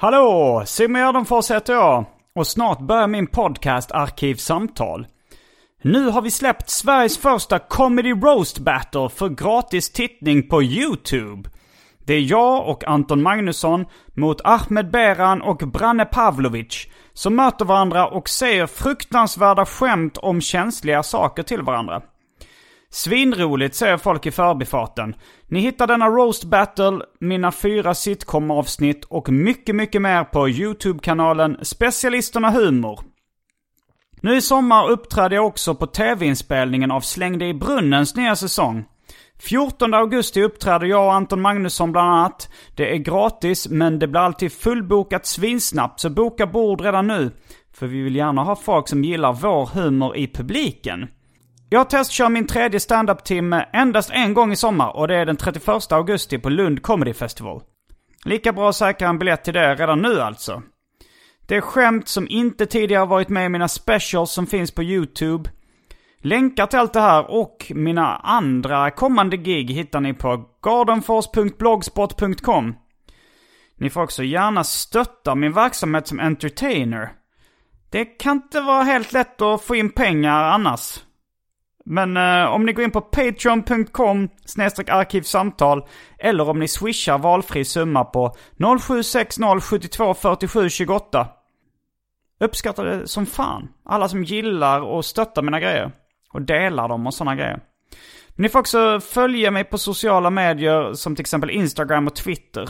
Hallå! Simon Gärdenfors heter jag. Och snart börjar min podcast Arkivsamtal. Nu har vi släppt Sveriges första Comedy Roast Battle för gratis tittning på YouTube. Det är jag och Anton Magnusson mot Ahmed Beran och Branne Pavlovic som möter varandra och säger fruktansvärda skämt om känsliga saker till varandra. Svinroligt säger folk i förbifarten. Ni hittar denna roast battle, mina fyra sitcom-avsnitt och mycket, mycket mer på YouTube-kanalen Specialisterna Humor. Nu i sommar uppträder jag också på tv-inspelningen av Släng dig i brunnens nya säsong. 14 augusti uppträder jag och Anton Magnusson bland annat. Det är gratis, men det blir alltid fullbokat svinsnabbt, så boka bord redan nu. För vi vill gärna ha folk som gillar vår humor i publiken. Jag testkör min tredje standup-timme endast en gång i sommar och det är den 31 augusti på Lund Comedy Festival. Lika bra att säkra en biljett till det redan nu alltså. Det är skämt som inte tidigare varit med i mina specials som finns på YouTube. Länkar till allt det här och mina andra kommande gig hittar ni på gardenfors.blogspot.com. Ni får också gärna stötta min verksamhet som entertainer. Det kan inte vara helt lätt att få in pengar annars. Men eh, om ni går in på patreon.com arkivsamtal eller om ni swishar valfri summa på 0760724728. Uppskattar det som fan. Alla som gillar och stöttar mina grejer. Och delar dem och sådana grejer. Men ni får också följa mig på sociala medier som till exempel Instagram och Twitter.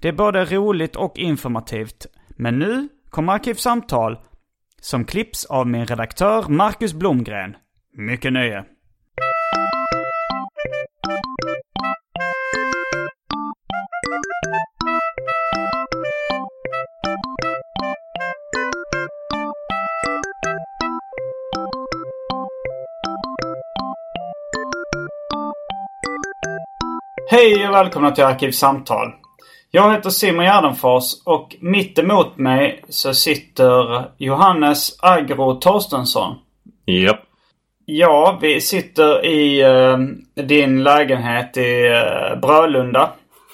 Det är både roligt och informativt. Men nu kommer Arkivsamtal som klipps av min redaktör Marcus Blomgren. Mycket nöje. Hej och välkomna till Arkivsamtal. Jag heter Simon Gärdenfors och mitt emot mig så sitter Johannes Agro Torstensson. Japp. Ja, vi sitter i uh, din lägenhet i uh, Brölunda.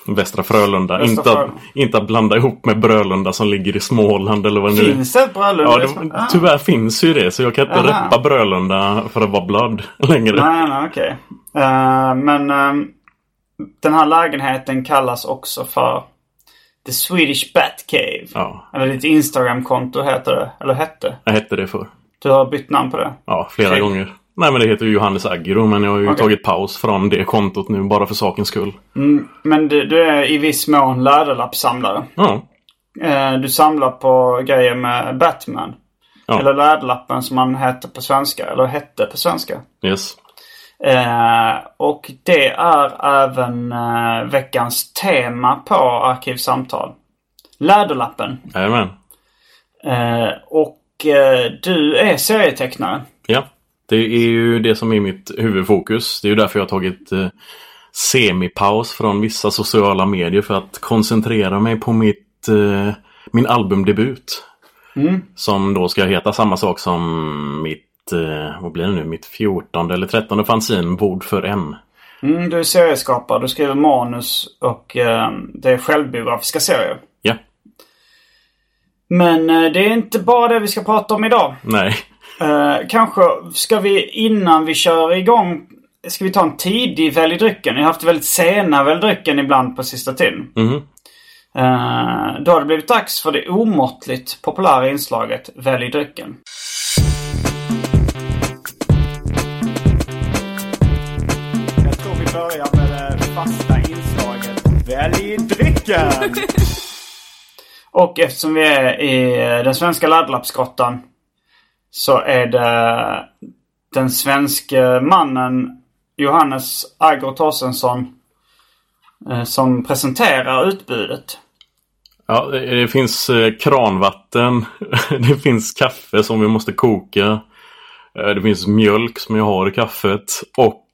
Västra Frölunda. Västra inte, Frölunda. Att, inte att blanda ihop med Brölunda som ligger i Småland eller vad det nu Finns det ett Brölunda? Ja, det? Ah. tyvärr finns ju det. Så jag kan inte Aha. reppa Brölunda för att vara blood längre. Nej, nej, okej. Eh, men ehm, den här lägenheten kallas också för The Swedish Batcave. Ja, Eller ditt Instagram-konto heter det. Eller hette. jag hette det för. Du har bytt namn på det. Ja, flera Okej. gånger. Nej men det heter ju Johannes Agro men jag har ju Okej. tagit paus från det kontot nu bara för sakens skull. Mm, men du, du är i viss mån läderlappssamlare. Ja. Eh, du samlar på grejer med Batman. Ja. Eller Läderlappen som han heter på svenska. Eller hette på svenska. Yes. Eh, och det är även eh, veckans tema på Arkivsamtal. Läderlappen. Jajamän. Eh, och eh, du är serietecknare. Ja. Det är ju det som är mitt huvudfokus. Det är ju därför jag har tagit eh, semipaus från vissa sociala medier för att koncentrera mig på mitt, eh, min albumdebut. Som då ska heta samma sak som mitt, eh, vad blir det nu, mitt 14 eller 13 fanzine Bord för en. Mm, du är serieskapare, du skriver manus och eh, det är självbiografiska serier. Ja, Men eh, det är inte bara det vi ska prata om idag. nej. Eh, kanske ska vi innan vi kör igång Ska vi ta en tidig välj drycken? Jag har haft väldigt sena välj drycken ibland på sista tiden. Mhm. Eh, då har det blivit dags för det omåttligt populära inslaget Välj drycken. Jag tror vi börjar med det fasta inslaget Älgdrycken! Och eftersom vi är i den svenska laddlappsgrottan så är det den svenske mannen Johannes Agro Torstensson eh, som presenterar utbudet. Ja, det, finns eh, kranvatten. det finns kaffe som vi måste koka. Eh, det finns mjölk som jag har i kaffet. Och...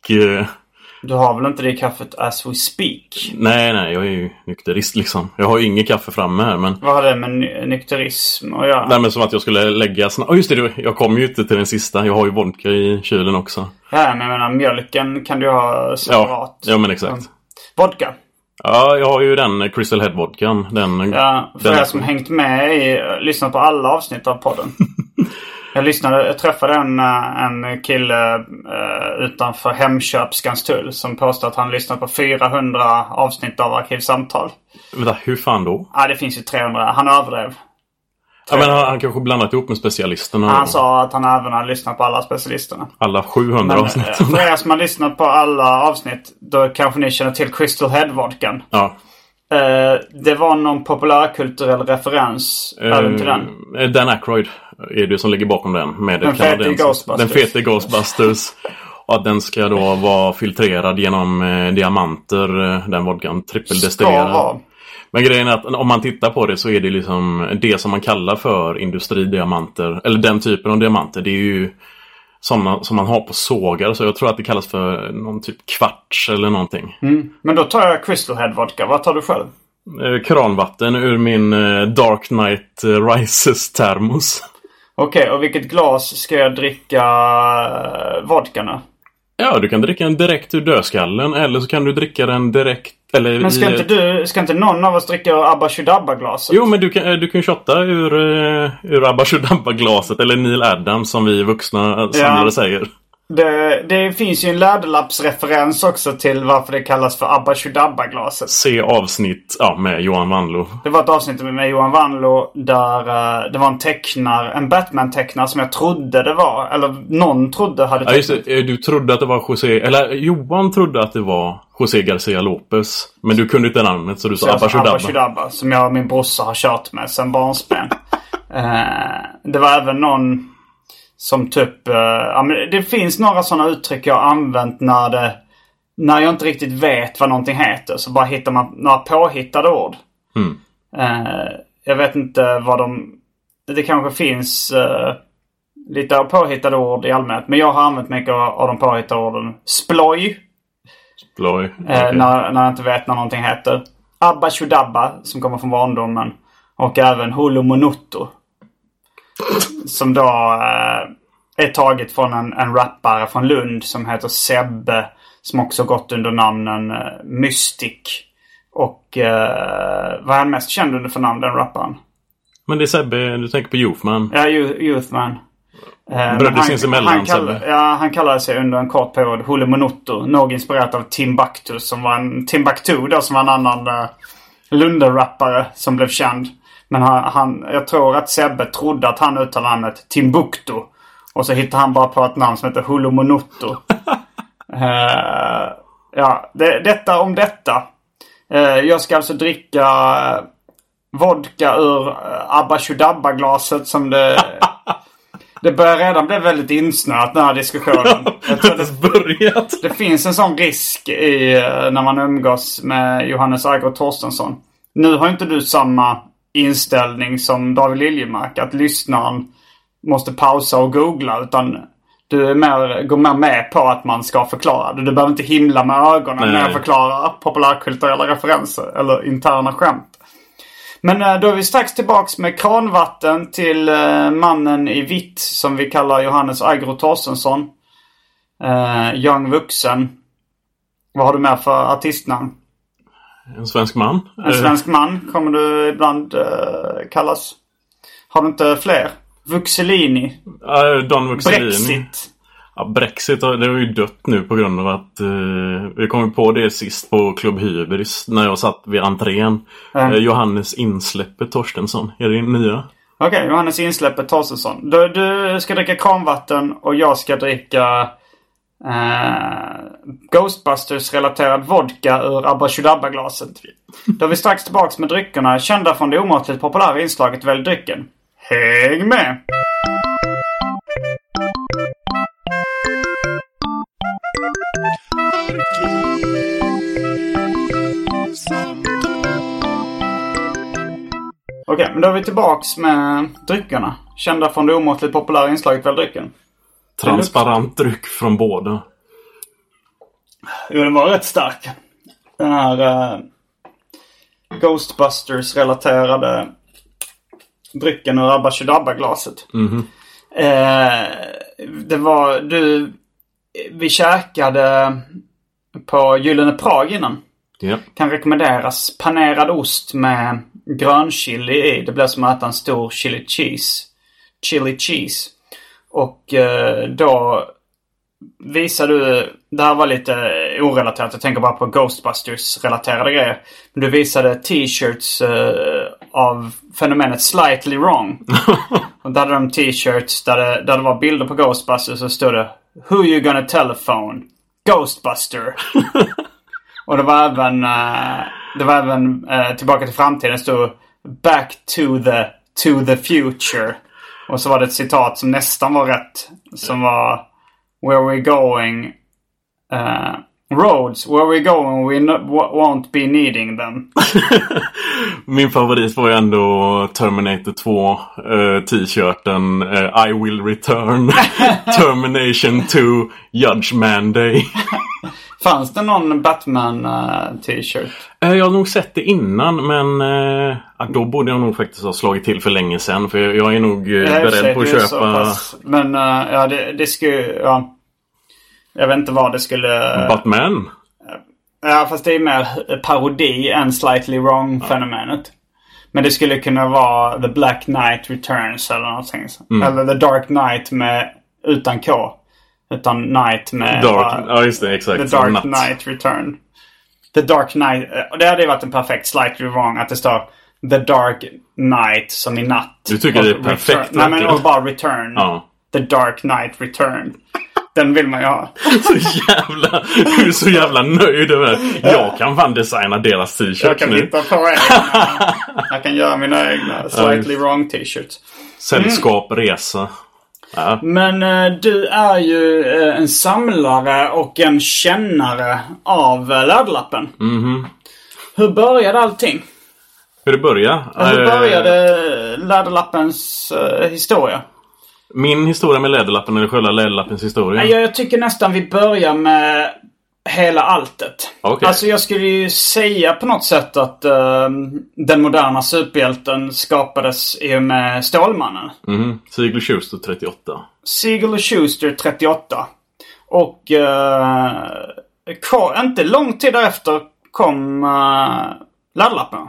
Du har väl inte det kaffet as we speak? nej, nej, jag är ju nykterist liksom. Jag har ju inget kaffe framme här men... Vad har det med ny- nykterism att göra? Nej men som att jag skulle lägga snabbt. Oh, just det, jag kom ju inte till den sista. Jag har ju vodka i kylen också. Ja, men jag menar mjölken kan du ha Ja, separat. ja men exakt. Vodka. Ja, jag har ju den Crystal Head-vodkan. Den, Ja, för den er som hängt med i, lyssnat på alla avsnitt av podden. jag lyssnade, jag träffade en, eh, en kille uh, utanför Hemköp Skanstull som påstod att han lyssnat på 400 avsnitt av Arkivsamtal. Vänta, hur fan då? Ja, det finns ju 300. Han överdrev. Ja, men han, han kanske blandat ihop med specialisterna. Han sa att han även har lyssnat på alla specialisterna. Alla 700 Men, avsnitt. eh, för er som har lyssnat på alla avsnitt, då kanske ni känner till Crystal Head-vodkan. Ja. Eh, det var någon populärkulturell referens även till den. Eh, Dan Aykroyd är det som ligger bakom den. Med Den fete Ghostbusters. Den fete Ghostbusters. Och att den ska då vara filtrerad genom eh, diamanter. eh, Den vodkan. Trippeldestillerad. Men grejen är att om man tittar på det så är det liksom det som man kallar för industridiamanter. Eller den typen av diamanter. Det är ju sådana som man har på sågar. Så jag tror att det kallas för någon typ kvarts eller någonting. Men då tar jag Crystal Head Vodka. Vad tar du själv? Eh, Kranvatten ur min eh, Dark Knight eh, Rises termos. Okej, och vilket glas ska jag dricka vodkan? Ja, du kan dricka den direkt ur dödskallen eller så kan du dricka den direkt... Eller Men ska i, inte du, ska inte någon av oss dricka ur Abba Shudabba-glaset? Jo, men du kan, eh, du kan shotta ur, uh, ur Abba Shudabba-glaset eller Neil Adams som vi vuxna samlare säger. Det, det finns ju en läderlappsreferens också till varför det kallas för Abba Shudabba-glaset. Se avsnitt ja, med Johan Wanlo. Det var ett avsnitt med Johan Wanlo där eh, det var en tecknare, en Batman-tecknare som jag trodde det var. Eller någon trodde hade Ja, just tecknat. det. Eh, Du trodde att det var José... Eller Johan trodde att det var José Garcia Lopez. Men du kunde inte namnet så du sa Abba Alltså Abba Shudabba. Shudabba. Som jag och min brorsa har kört med sen barnsben. eh, det var även någon som typ... Eh, ja, men det finns några sådana uttryck jag har använt när det... När jag inte riktigt vet vad någonting heter. Så bara hittar man några påhittade ord. Mm. Eh, jag vet inte vad de... Det kanske finns eh, lite påhittade ord i allmänhet. Men jag har använt mycket av, de påhittade orden. Sploj. Ploj. Eh, Okej. när, när jag inte vet när någonting heter. Abba Shudabba som kommer från barndomen. Och även Hulu Monuto. Som då eh, är taget från en, en rappare från Lund som heter Sebbe. Som också gått under namnen eh, Mystic. Och eh, vad är han mest känd under för namn den rapparen? Men det är Sebbe, du tänker på Youthman. Ja, Youth- Youthman. Eh, men Bröder sinsemellan, han, kall, Sebbe. ja, han kallade sig under en kort period Hule Monuto. Nog inspirerat av Timbuktu som var en Timbuktu då som var en annan uh, Lunde-rappare som blev känd. Men han, han, jag tror att Sebbe trodde att han uttalade namnet Timbuktu. Och så hittade han bara på ett namn som heter Hulu Monuto. Eh, ja, det, detta om detta. Eh, jag ska alltså dricka eh, vodka ur uh, Abba Shudabba-glaset som det... det börjar redan bli väldigt insnöat den här diskussionen. Jag tror det, börjat. det finns en sån risk i, när man umgås med Johannes Agro Torstensson. Nu har inte du samma inställning som David Liljemark. Att lyssnaren måste pausa och googla. Utan du är mer, går mer med på att man ska förklara. Du behöver inte himla med ögonen när jag förklarar populärkulturella referenser eller interna skämt. Men eh, då är vi strax tillbaks med kranvatten till eh, mannen i vitt som vi kallar Johannes Agro Torstensson. Eh, young vuxen. Vad har du med för artistnamn? En svensk man. En svensk man kommer du ibland eh, kallas. Har du inte fler? Vuxelini. Uh, Don Vuxelini. Brexit. Ja, Brexit det har ju dött nu på grund av att eh, vi kom på det sist på Club Hybris när jag satt vid entrén. Mm. Eh, Johannes Insläppe Torstensson. Är det nya? Okej, Johannes Insläppet Torstensson. Du, du ska dricka kranvatten och jag ska dricka Uh, Ghostbusters-relaterad vodka ur Abba Chudabba-glaset. Då är vi strax tillbaks med dryckerna kända från det omåttligt populära inslaget Välj drycken. Häng med! Okej, men då är vi tillbaks med dryckerna. Kända från det omåttligt populära inslaget Välj drycken. Transparent dryck från båda. Jo, den var rätt stark. Den här uh, Ghostbusters-relaterade drycken ur Abba Chudabba-glaset. Eh, det var du... Vi käkade på Gyllene Prag innan. Ja. Kan rekommenderas panerad ost med grönchili i. Det blir som att äta en stor chili cheese. Chili cheese. Och eh, då visar du... Det här var lite orelaterat. Jag tänker bara på Ghostbusters-relaterade grejer. Men du visade t-shirts eh, av fenomenet Slightly Wrong. och där hade de t-shirts där det, där det var bilder på Ghostbusters och stod det Who you gonna telephone? Ghostbuster. och det var även... eh, det var även Tillbaka till framtiden stod Back to the, to the future. Och så var det ett citat som nästan var rätt. Som var Where we going uh, Roads, where we going we no- won't be needing them. Min favorit var ju ändå Terminator 2 eh, t-shirten eh, I will return Termination 2 Judgment Day. Fanns det någon Batman uh, t-shirt? Jag har nog sett det innan men då borde jag nog faktiskt ha slagit till för länge sedan. För jag, är nog beredd på att köpa pass. Men uh, ja, det, det skulle... Ja. Jag vet inte vad det skulle... Batman. Ja, fast det är mer parodi än slightly wrong-fenomenet. Men det skulle kunna vara The Black Knight Returns eller någonting. Mm. Eller The Dark Knight med utan K. Utan Knight med... Dark, ja just det, exakt. The Dark natt. Knight Return. The Dark Knight. eh, Och det hade ju varit en perfekt slightly wrong att det står The Dark Knight som i natt. Du tycker det är Och perfekt, return- Nej men och bara Return. Ja. The Dark Knight Return. Den vill man ju ha. Så jävla, du är så jävla nöjd över det. Jag kan fan designa deras Jag t-shirts kan nu. hitta på egna. Jag kan göra mina egna slightly wrong t-shirts. Sällskap, resa. Ja. Men eh, du är ju eh, en samlare och en kännare av uh, Läderlappen. Mhm. Hur började allting? Hur det började? Hur Eh, började Läderlappens eh, historia? Min historia med Läderlappen eller själva Läderlappens historia? Nej, Jag, jag tycker nästan vi börjar med hela alltet. Okej. Alltså jag skulle ju säga på något sätt att eh, den moderna superhjälten skapades i och med Stålmannen. Mhm. Siegel Schuster 38. Siegel och Schuster 38. Och eh, ko- inte lång tid därefter kom uh, laddlappen.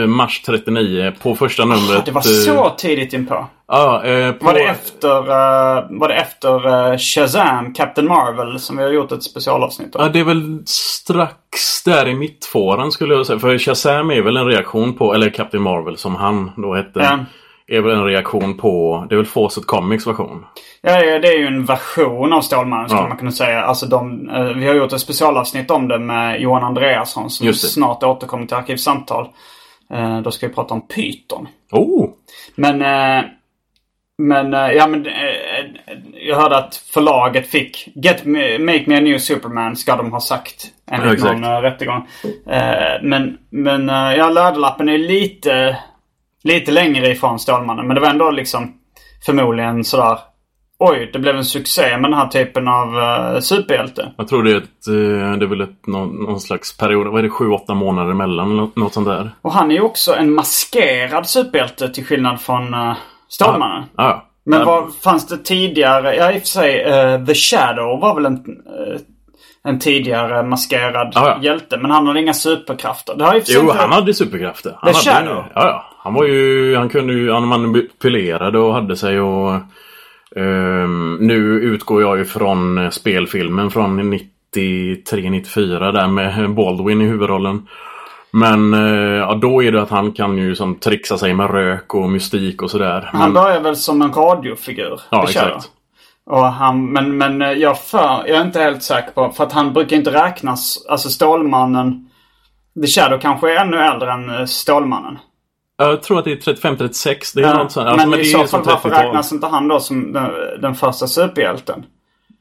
Eh, mars 39 på första numret. Det var eh, så tidigt inpå. Ja, eh, på, Var det efter, eh, var det efter eh, Shazam, Captain Marvel, som vi har gjort ett specialavsnitt om? Ja, det är väl strax där i mittfåran skulle jag säga. För Shazam är väl en reaktion på, eller Captain Marvel som han då hette. Ja. Är väl en reaktion på, det är väl Fawcett Comics version. Ja, det är ju en version av Stålmannen skulle Ja. man kunna säga. Alltså de, eh, vi har gjort ett specialavsnitt om det med Johan Andreasson som snart återkommer till Arkivsamtal. Eh, då ska vi prata om Python. Oh! Men, eh, men, eh, ja men, jag hörde att förlaget fick Get me, Make me a new Superman ska de ha sagt. Ja, Enligt exakt. någon uh, rättegång. Men, men ja, Läderlappen är lite, lite längre ifrån Stålmannen. Men det var ändå liksom förmodligen sådär. Oj, det blev en succé med den här typen av uh, superhjälte. Jag tror det är ett, eh, det är väl ett, någon, någon slags period, vad är det, sju, åtta månader emellan något, sånt där. Och han är ju också en maskerad superhjälte till skillnad från uh, Stålmannen. Ja, ja. Men vad fanns det tidigare? Ja, i och för sig. eh, The Shadow var väl en, eh, en tidigare maskerad Ja, ja. hjälte. Men han hade inga superkrafter. Det har Jo, inte- han hade superkrafter. Han The hade, Shadow? Ja, ja. Han var ju, han kunde ju, han manipulerade och hade sig och... ehm, nu utgår jag ju från eh, spelfilmen från 93-94 där med Baldwin i huvudrollen. Men eh, ja, då är det att han kan ju som trixa sig med rök och mystik och sådär. Han Men, började väl som en radiofigur. ja, exakt. Och han, men men eh, jag, för, jag är inte helt säker på, för att han brukar inte räknas, alltså Stålmannen. The Shadow kanske är ännu äldre än eh, Stålmannen. Jag tror att det är 35-36. Det är Ja, något sånt. men Alltså, men det i är så ju fall varför 30-tal. räknas inte han då som den, den första superhjälten?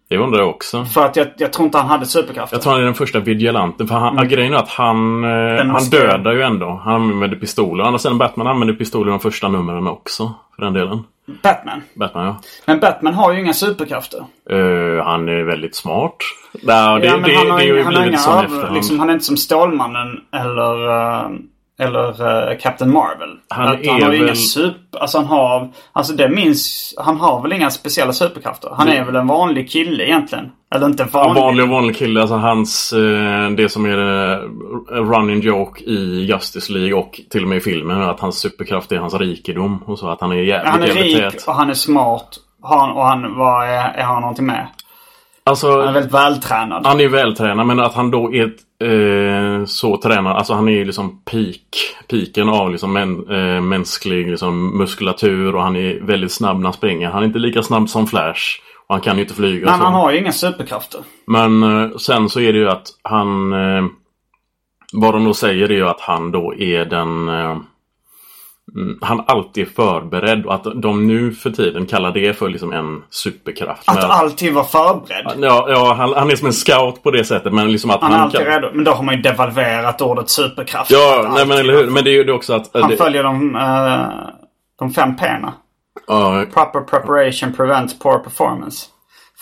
Det undrar jag också. För att jag, jag tror inte han hade superkrafter. Jag tror han är den första vigilanten. För han, grejen är att han, eh, han dödar ju ändå. Han använder pistoler. Andra sidan Batman använder pistoler i de första numren också. För den delen. Batman. Batman ja. Men Batman har ju inga superkrafter. Eh, han är väldigt smart. Nej, det, ja, det, men det, han har, det har ju inga- han har blivit inga så över, liksom, Han är inte som Stålmannen eller, eh, eller eh, Captain Marvel. Han Att han har ju inga väl- super... Alltså han har... Alltså det minns... Han har väl inga speciella superkrafter. Han är väl en vanlig kille egentligen. Eller inte Ja, vanlig. vanlig och vanlig kille. Alltså hans, eh, det som är eh, running joke i Justice League och till och med i filmen. Att hans superkraft är hans rikedom. Och så att han är jävligt, Han är rik tät. och han är smart. Han, och han, vad är, är han någonting med? Alltså, Han är väldigt vältränad. Han är vältränad men att han då är eh, så tränad. Alltså han är ju liksom peak. Piken av liksom män, eh, mänsklig liksom, muskulatur och han är väldigt snabb när han springer. Han är inte lika snabb som Flash. Och han kan ju inte flyga. Men han har ju inga superkrafter. Men eh, sen så är det ju att han... Eh, vad de då säger är ju att han då är den... Mm, han alltid är förberedd och att de nu för tiden kallar det för liksom en superkraft. Att Men- alltid vara förberedd. Ja, ja han, han är som en scout på det sättet men liksom att Han han, är alltid kan... redo. Men då har man ju devalverat ordet superkraft. Ja, nej men eller hur. Men det är ju det också att... Han det, följer de, eh, de fem P'na. ja, Proper preparation prevents poor performance.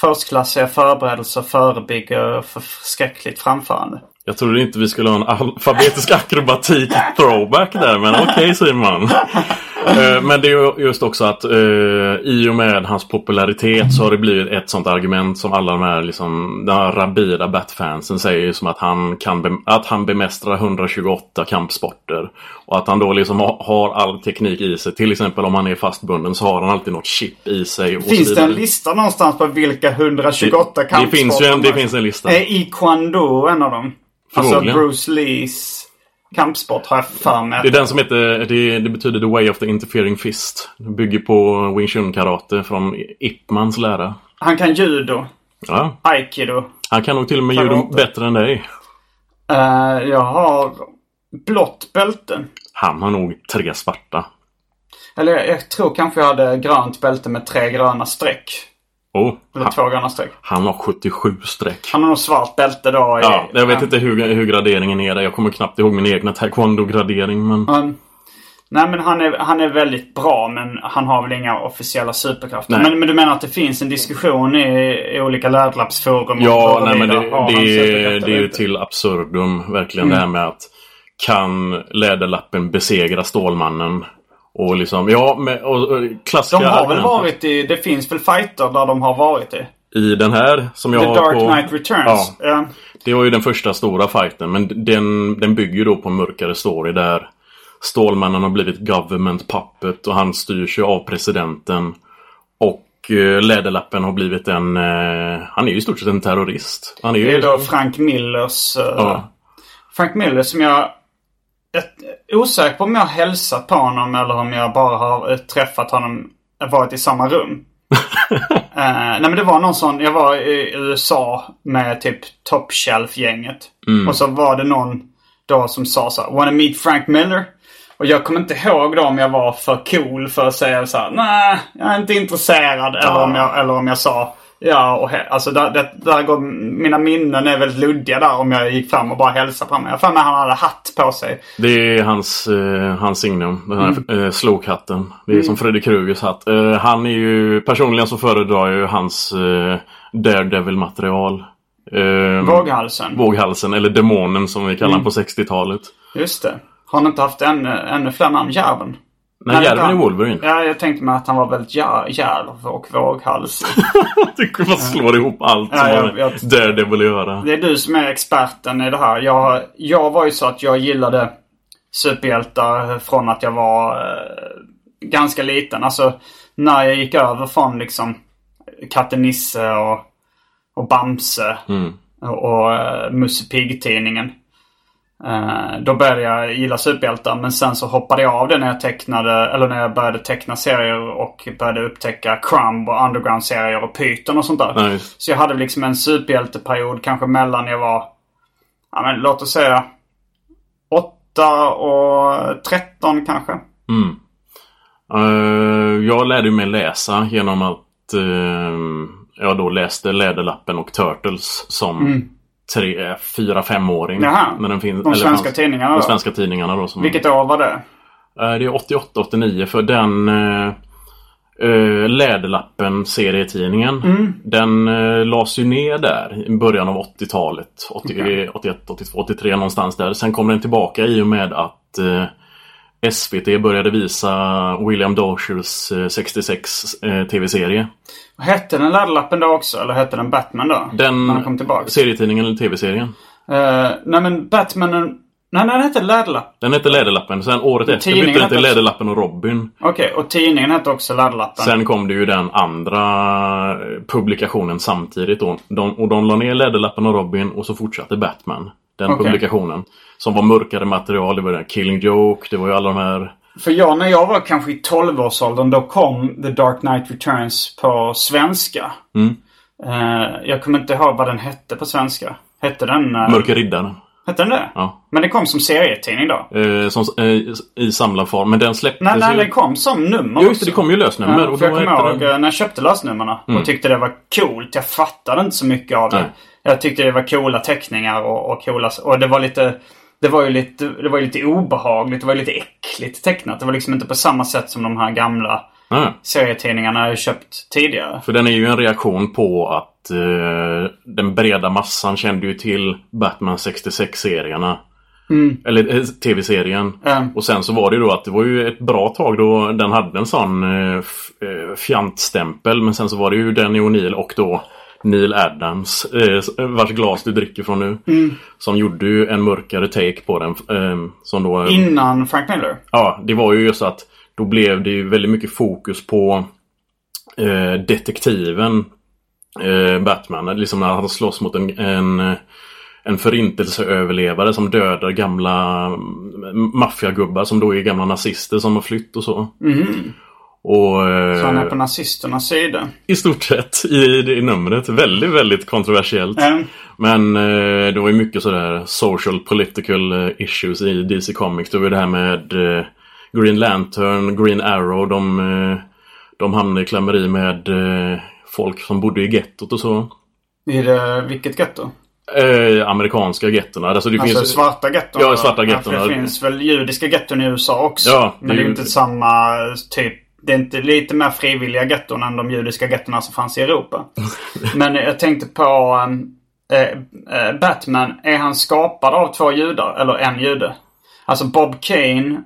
Förstklassiga förberedelser förebygger förskräckligt framförande. Jag trodde inte vi skulle ha en alfabetisk akrobatik throwback där men okej Simon. Eh, Men det är ju just också att eh, i och med hans popularitet så har det blivit ett sånt argument som alla de här liksom, den här rabida Bat-fansen säger som att han kan att han bemästrar 128 kampsporter. Och att han då liksom ha, har all teknik i sig. Till exempel om han är fastbunden så har han alltid något chip i sig. Finns det en lista någonstans på vilka 128 det, det, kampsporter finns ju en, det finns en lista. Är i Kwando en av dem? Alltså. Bruce Lees kampsport har jag för mig. Det är den som heter, det, det betyder The Way of the Interfering Fist. Det bygger på Wing Chun Karate från Ip Mans lära. Han kan judo. Ja, Aikido. han kan nog till och med judo bättre än dig. Eh, jag har blått bälte. Han har nog tre svarta. Eller jag, jag tror kanske jag hade grönt bälte med tre gröna streck. Oh, Eller han, två gröna streck. han har 77 streck. Han har nog svart bälte då. i- Ja, jag vet inte hur, hur graderingen är där. Jag kommer knappt ihåg min egna taekwondo-gradering. Men Han, nej men han är, han är väldigt bra men han har väl inga officiella superkrafter. Men, men du menar att det finns en diskussion i, i olika läderlappsforum? om ja, nej, men det, det, det är ju till absurdum. Verkligen Mm. det här med att kan Läderlappen besegra Stålmannen? Och liksom, ja, med, och, och, klassiska De har väl argument. varit i, det finns väl fighter där de har varit i? I den här som jag The har Dark på... Knight Returns. Ja. Det var ju den första stora fighten men den, den bygger ju då på en mörkare story där Stålmannen har blivit government puppet och han styrs ju av presidenten. Och eh, Läderlappen har blivit en... Eh, han är ju i stort sett en terrorist. Han är Det ju... är då Frank Millers... eh, Ja. Frank Miller som jag... Är osäker på om jag har hälsat på honom eller om jag bara har träffat honom, varit i samma rum. Eh, nej men det var någon sån, jag var i USA med typ Top Shelf-gänget. Mm. Och så var det någon då som sa så här, Wanna meet Frank Miller? Och jag kommer inte ihåg då om jag var för cool för att säga så här, nej, jag är inte intresserad. Eller, om jag, eller om jag sa, ja, och alltså där, där, där går, mina minnen är väldigt luddiga där om jag gick fram och bara hälsade på honom. Jag har han hade hatt på sig. Det är hans, eh, hans signum. Den här Mm. eh, slokhatten. Det är som Freddy Krugers hatt. Eh, han är ju... Personligen så föredrar ju hans eh, Daredevil-material. Eh, Våghalsen. Våghalsen, eller Demonen som vi kallar Mm. på 60-talet. Just det. Har han inte haft ännu, ännu fler namn? Järven? Nej, Järven är Wolverine. Ja, jag tänkte mig att han var väldigt jär- järv och våghals. Jag tycker man slår ihop allt Ja, som jag- jag- Daredevil göra. Det är du som är experten i det här. Jag, jag var ju så att jag gillade superhjältar från att jag var eh, ganska liten. Alltså när jag gick över från liksom Katte Nisse och, och Bamse Mm. och, och uh, Musse Pigg-tidningen. Eh, då började jag gilla superhjältar men sen så hoppade jag av det när jag tecknade, eller när jag började teckna serier och började upptäcka Crumb och Underground-serier och Python och sånt där. Just. Så jag hade liksom en superhjälteperiod kanske mellan jag var, ja men låt oss säga 8 och 13 kanske. Mm. Eh, jag lärde mig läsa genom att eh, jag då läste Läderlappen och Turtles som tre, fyra, femåring. Jaha. När den fin- De svenska fanns- tidningarna De svenska tidningarna då. Som, Vilket år var det? Eh, Det är 88-89 för den uh, Läderlappen serietidningen. Mm. Den uh, lades ju ner där i början av 80-talet. 80, 81, 82, 83 någonstans där. Sen kom den tillbaka i och med att eh, SVT började visa William eh, 66 eh, tv-serie. Hette den Läderlappen då också? Eller hette den Batman då? Den När den kom tillbaka? serietidningen eller tv-serien. Eh, nej men Batman... Nej, den hette Läderlappen. Den hette Läderlappen. Sen året efter bytte den till Läderlappen och Robin. Okej, och tidningen hette också Läderlappen. Sen kom det ju den andra eh, publikationen samtidigt då. De, och de la ner Läderlappen och Robin och så fortsatte Batman. Den Okej. publikationen. Som var mörkare material. Det var den Killing Joke. Det var ju alla de här... För jag, när jag var kanske i 12-årsåldern, då kom The Dark Knight Returns på svenska. Mm. Eh, jag kommer inte ihåg vad den hette på svenska. Hette den... Uh, Mörka Riddaren. Hette den det? Ja. Men den kom som serietidning då? Eh, som, eh, I samlarform. Men den släpptes Nej, nej, ju... den kom som nummer Ja just det, det kom ju lösnummer. Ja, och för jag kommer ihåg den... eh, när jag köpte lösnummerna och tyckte det var coolt. Jag fattade inte så mycket av det. Nej. Jag tyckte det var coola teckningar och, och coola... Och det var lite... Det var ju lite, det var lite obehagligt. Det var lite äckligt tecknat. Det var liksom inte på samma sätt som de här gamla Ja, serietidningarna jag köpt tidigare. för den är ju en reaktion på att eh, den breda massan kände ju till Batman 66-serierna. Eller eh, tv-serien. Mm. Och sen så var det ju då att det var ju ett bra tag då den hade en sån eh, eh, fjantstämpel. Men sen så var det ju Danny O'Neill och då Neil Adams, eh, vars glas du dricker från nu. Mm. Som gjorde ju en mörkare take på den. Eh, som då, eh, Innan Frank Miller. Ja, det var ju just att då blev det ju väldigt mycket fokus på eh, detektiven eh, Batman. Liksom när han slåss mot en, en, en förintelseöverlevare som dödar gamla mm, maffiagubbar som då är gamla nazister som har flytt och så. Och eh, Så han är på nazisternas sida. i stort sett i det numret. Väldigt, väldigt kontroversiellt. Mm. Men eh, det var ju mycket sådär social political eh, issues i DC Comics. Det var ju det här med eh, Green Lantern, Green Arrow. De, eh, de hamnade i klammeri med eh, folk som bodde i gettot och så. I det, vilket getto? Eh, amerikanska gettona. Alltså det Alltså finns... svarta getton? Ja, svarta getton. Det finns väl judiska getton i USA också. Ja, men det är ju- inte samma typ. Det är inte lite mer frivilliga getton än de judiska gettona som fanns i Europa. men jag tänkte på eh, Batman. Är han skapad av två judar? Eller en jude? Alltså Bob Kane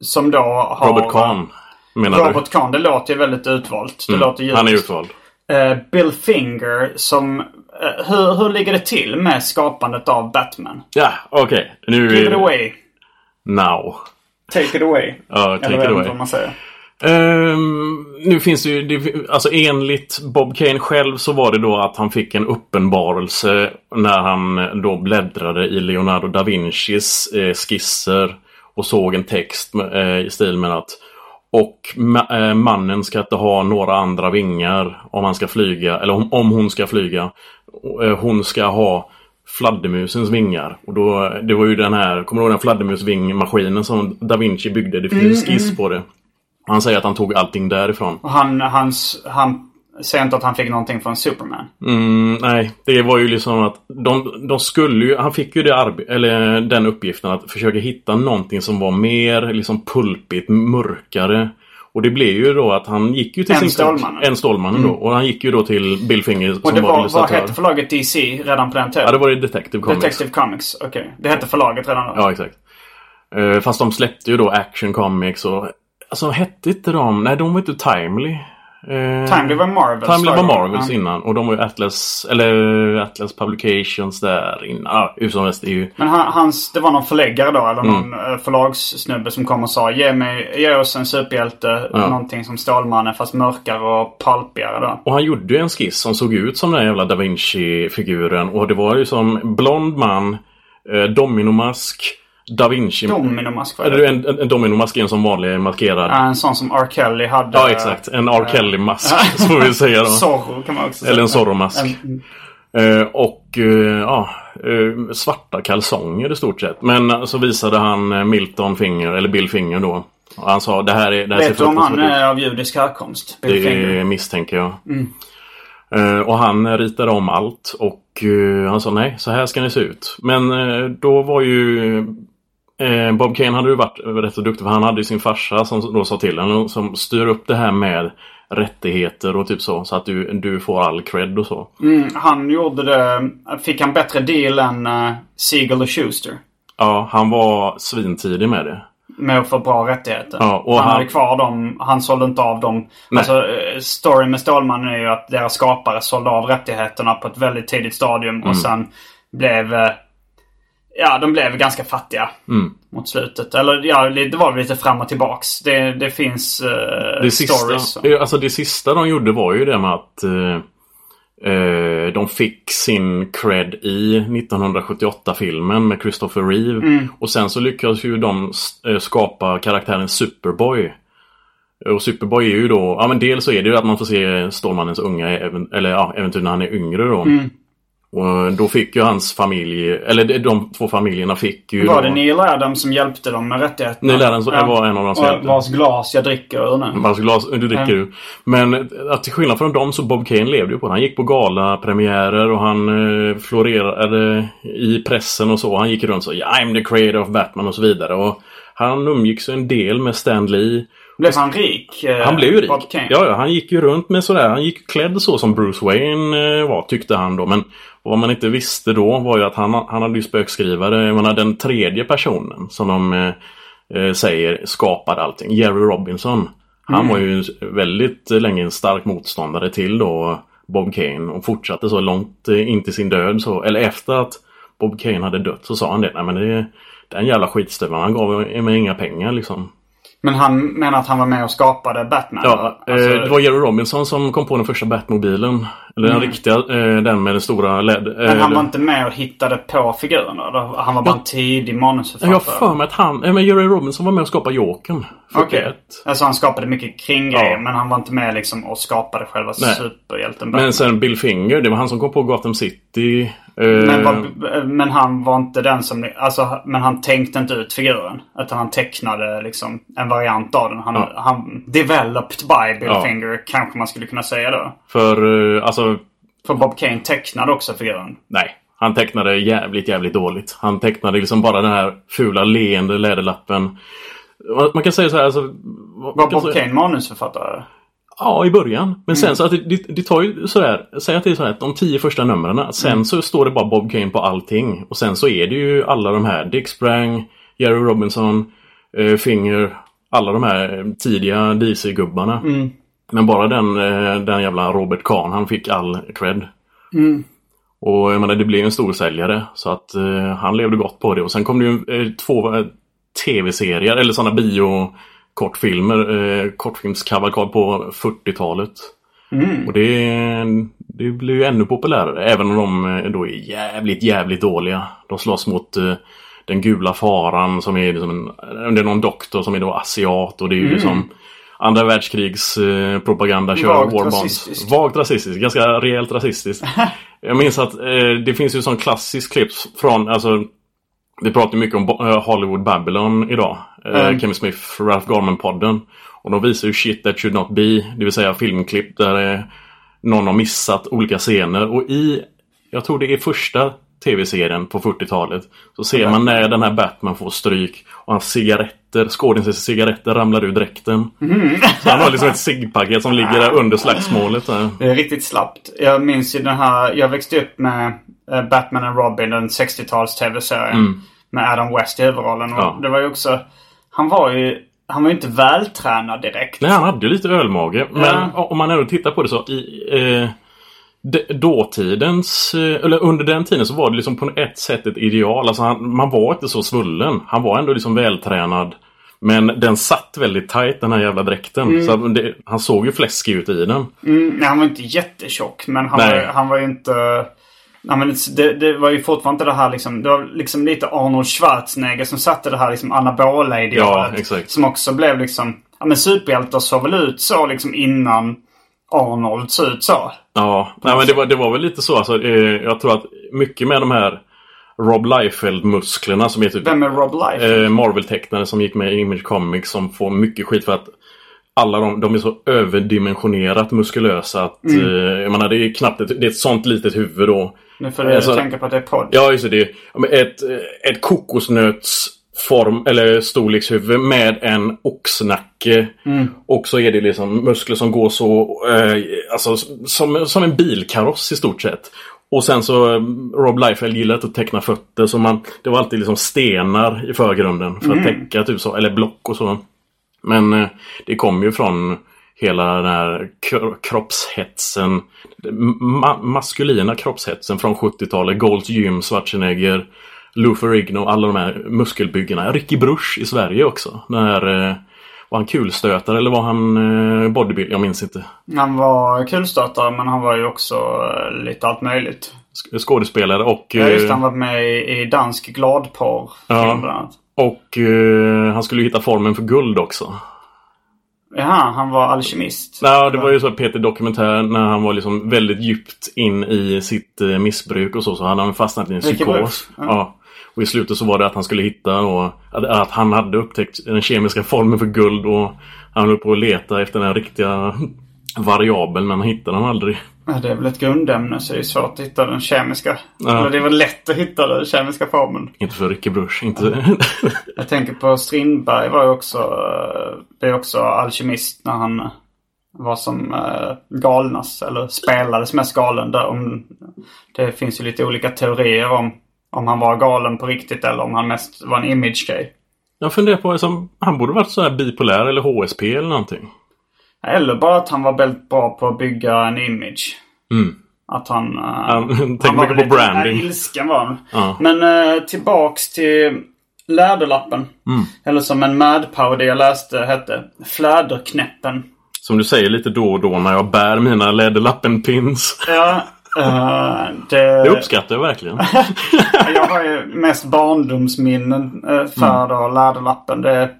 som då har... Robert Kahn. Menar Robert Kahn. Det låter ju väldigt utvalt. Det du? låter Mm, Han är utvald. Eh, Bill Finger som... hur, hur ligger det till med skapandet av Batman? Ja, okej. Nu Give it away. Now. Take it away. Ja, take Eller it away. vad man säger. Ehm, nu finns det ju, det, alltså enligt Bob Kane själv så var det då att han fick en uppenbarelse när han då bläddrade i Leonardo da Vincis eh, skisser och såg en text eh, i stil med att och ma- eh, mannen ska inte ha några andra vingar om han ska flyga, eller om, om hon ska flyga. Eh, hon ska ha fladdermusens vingar. Och då, det var ju den här, kommer du ihåg den fladdermusvingmaskinen som da Vinci byggde? Det finns skiss på det. Han säger att han tog allting därifrån. Och han, hans, han säger inte att han fick någonting från Superman. Mm, nej, det var ju liksom att de, de skulle ju, han fick ju det eller den uppgiften att försöka hitta någonting som var mer liksom pulpigt, mörkare. Och det blev ju då att han gick ju till En sin Stålmannen. En Stålmannen då. Och han gick ju då till Bill Finger Och som det var, var, vad illustratör. hette förlaget DC redan på den tiden? Ja, det var ju Detective Comics. Detective Comics. Okej. Det hette förlaget redan då? Ja, exakt. Eh, fast de släppte ju då Action Comics och... Alltså hette inte de... Nej, de var inte Timely. Eh, Timely var Marvels. Timely var. Marvels Ja. innan och de var ju Atlas, eller Atlas Publications där innan. Ja, hur som helst, ju... Men han, hans, det var någon förläggare då, eller Mm. någon eh, förlagssnubbe som kom och sa ge, mig, ge oss en superhjälte, Ja. någonting som Stålmannen fast mörkare och palpigare då. Och han gjorde ju en skiss som såg ut som den här jävla Da Vinci-figuren och det var ju som blond man eh, Dominomask, Da Vinci... Dominomask var Eller det. en, en, en Dominomask är en som vanlig maskerad. Ja, en sån som R. Kelly hade. Ja, exakt. En R. Kelly-mask, så får vi säga då. Zorro kan man också säga. Eller en Zorro-mask. En- Eh, och eh, ja, eh, svarta kalsonger i stort sett. Men så visade han Milton Finger, eller Bill Finger då. Och han sa det här är... Det här Vet du om han är av judisk härkomst? Bill Finger. Mm. Det misstänker jag. Eh, och han ritade om allt och han sa nej, så här ska ni se ut. Men då var ju Bob Kane hade ju varit rätt så duktig för han hade ju sin farsa som då sa till honom som styr upp det här med rättigheter och typ så. Så att du, du får all cred och så. Mm, han gjorde det... Fick han bättre deal än uh, Siegel och Schuster? Ja, han var svintidig med det. Med att få bra rättigheter. Ja, han, han- hade kvar dem. Han sålde inte av dem. Alltså, eh, storyn med Stålmannen är ju att deras skapare sålde av rättigheterna på ett väldigt tidigt stadium. Mm. Och sen blev... Ja, de blev ganska fattiga. Mm. Mot slutet. Eller ja, det var lite fram och tillbaks. Det, det finns eh, Det stories. sista, eh, alltså det sista de gjorde var ju det med att eh, eh, de fick sin cred i 1978-filmen med Christopher Reeve. Mm. Och sen så lyckades ju de skapa karaktären Superboy. Och Superboy är ju då, ja men dels så är det ju att man får se Stålmannens unga, eller ja, äventyr när han är yngre då. Mm. Och då fick ju hans familj, eller de- två familjerna fick ju Var då, det Neil Adams som hjälpte dem med rättigheterna? Neil Adams var en av dem som hjälpte. Vars glas jag dricker ur nu. Alltså glas, du dricker Ja. du. Men eh, att till skillnad från dem så Bob Kane levde ju på det. Han gick på galapremiärer och han eh, florerade i pressen och så. Han gick runt så I'm the creator of Batman och så vidare. Och han umgicks en del med Stan Lee. Blev han rik? eh, Han blev ju rik. Ja, ja, han gick ju runt med sådär. Han gick klädd så som Bruce Wayne eh, var, tyckte han då. Men vad man inte visste då var ju att han, han hade ju spökskrivare. Jag menar den tredje personen som de eh, eh, säger skapade allting. Jerry Robinson. Han var ju väldigt länge en stark motståndare till då Bob Kane och fortsatte så långt eh, in till sin död. Så, eller efter att Bob Kane hade dött så sa han det. Nej men det, är en jävla skitstövel. Han gav mig inga pengar liksom. Men han menar att han var med och skapade Batman? Ja, Alltså, eh, det var Jerry Robinson som kom på den första Batmobilen. Eller den riktiga, eh, den med den stora LED. Eh, men han var inte med och hittade på figurerna? då? Han var bara en tidig manusförfattare? Jag har för mig att han, eh, men Jerry Robinson var med och skapade Jokern. Okej. 41. Alltså han skapade mycket kring grejer Ja. men han var inte med liksom och skapade själva Nej. superhjälten Batman. Men sen Bill Finger, det var han som kom på Gotham City. Eh, Men, var, men han var inte den som... Alltså, men han tänkte inte ut figuren. Utan han tecknade liksom en variant av den. Han, Ja. han developed by Bill Ja. Finger kanske man skulle kunna säga då. För, eh, alltså, För Bob Kane tecknade också figuren. nej. Han tecknade jävligt, jävligt dåligt. Han tecknade liksom bara den här fula leende läderlappen. Man- kan säga så här, alltså... Var Bob Kane manusförfattare? Ja, i början. Men sen så att det, det, det tar ju sådär, säg att det är så här att de tio första numren, sen så står det bara Bob Kane på allting. Och sen så är det ju alla de här, Dick Sprang, Jerry Robinson, eh, Finger, alla de här eh, tidiga DC-gubbarna. Men bara den, eh, den jävla Robert Kahn, han fick all cred. Och jag menar, det blev en stor säljare så att eh, han levde gott på det. Och sen kom det ju eh, två eh, tv-serier, eller sådana bio kortfilmer, eh, kortfilmskavalkad på 40-talet. Och det, det blir ju ännu populärare, även om de eh, då är jävligt, jävligt dåliga. De slåss mot eh, den gula faran som är liksom en, det är någon doktor som är då asiat och det är ju liksom Andra världskrigs eh, propaganda kör Vagt rasistiskt. Vagt rasistiskt, ganska rejält rasistiskt. Jag minns att eh, det finns ju sån klassisk klipp från, alltså vi pratar mycket om eh, Hollywood Babylon idag. Eh, Mm. Kevin Smith, Ralph Garman-podden. Och de visar ju shit that should not be. Det vill säga filmklipp där eh, någon har missat olika scener. Och i, jag tror det är första tv-serien på 40-talet. Så ser man när den här Batman får stryk. Och hans cigaretter, skådisens cigaretter ramlar ur dräkten. Så han har liksom ett ciggpaket som ligger där under slagsmålet. Där. Det är riktigt slappt. Jag minns ju den här, jag växte upp med Batman and Robin, den 60-tals tv-serien. Med Adam West i huvudrollen. Ja. det var ju också, han var ju, han var ju inte vältränad direkt. Nej, han hade ju lite ölmage. Men Ja. om man ändå tittar på det så i eh, dåtidens, eh, eller under den tiden så var det liksom på ett sätt ett ideal. Alltså han, man var inte så svullen. Han var ändå liksom vältränad. Men den satt väldigt tight den här jävla dräkten. Så att det, han såg ju fläskig ut i den. Mm, nej, han var inte jättetjock men han Nej. var, han var ju inte... Ja, men det, det var ju fortfarande inte det här liksom. Det var liksom lite Arnold Schwarzenegger som satte det här liksom anabola idealet. Ja, exakt. Som också blev liksom. Ja men superhjältar såg väl ut så liksom innan Arnold såg ut så. Ja, nej, men det var, det var väl lite så. Alltså, eh, jag tror att mycket med de här Rob Liefeld-musklerna som är typ Vem är Rob Liefeld? eh, Marvel-tecknare som gick med i Image Comics som får mycket skit för att alla de, de är så överdimensionerat muskulösa att Mm. eh, jag menar, det är knappt ett, det är ett sånt litet huvud då. Nu får du Alltså- tänka på att det är podd. Ja, just det. Ett, ett kokosnötsform eller storlekshuvud med en oxnacke. Och så är det liksom muskler som går så, eh, alltså som, som en bilkaross i stort sett. Och sen så, eh, Rob Liefeld gillar att teckna fötter så man, det var alltid liksom stenar i förgrunden för att täcka typ så, eller block och så. Men eh, det kommer ju från hela den här kro- kroppshetsen. Ma maskulina kroppshetsen från 70-talet. Golds Gym, Schwarzenegger, Lou Ferrigno, alla de här muskelbyggena. Ricky Bruch i Sverige också. Den här, eh, var han kulstötare eller var han eh, bodybuilder? Jag minns inte. Han var kulstötare men han var ju också eh, lite allt möjligt. Sk- Skådespelare och... Ja just han var med i, dansk gladporr. Ja. och han skulle hitta formen för guld också. Jaha, han var alkemist. Nej, det var ju så Peter Dokumentär när han var liksom väldigt djupt in i sitt eh, missbruk och så. Så hade han fastnat i en psykos. Ja. Ja. Och i slutet så var det att han skulle hitta och att, att han hade upptäckt den kemiska formeln för guld och han höll på att leta efter den riktiga variabeln men han hittade den aldrig. Ja, det är väl ett grundämne så det är svårt att hitta den kemiska. Ja. Eller det är väl lätt att hitta den kemiska formeln. Inte för Ricky Bruch. Inte... Jag tänker på Strindberg var ju också, eh, det är också alkemist när han eh, var som eh, galnast. Eller spelades mest galen. Där om, det finns ju lite olika teorier om om han var galen på riktigt eller om han mest var en image-grej. Jag funderar på, liksom, han borde varit så här bipolär eller HSP eller någonting. Eller bara att han var väldigt bra på att bygga en image. Mm. Att han... eh, Han var på branding. Ilsken var han. Ja. Men eh, tillbaks till Läderlappen. Mm. Eller som en Mad-parodi jag läste hette. Fläderknäppen. Som du säger lite då och då när jag bär mina läderlappen-pins. Ja, eh, det... Det uppskattar jag verkligen. Jag har ju mest barndomsminnen för då Läderlappen. Det,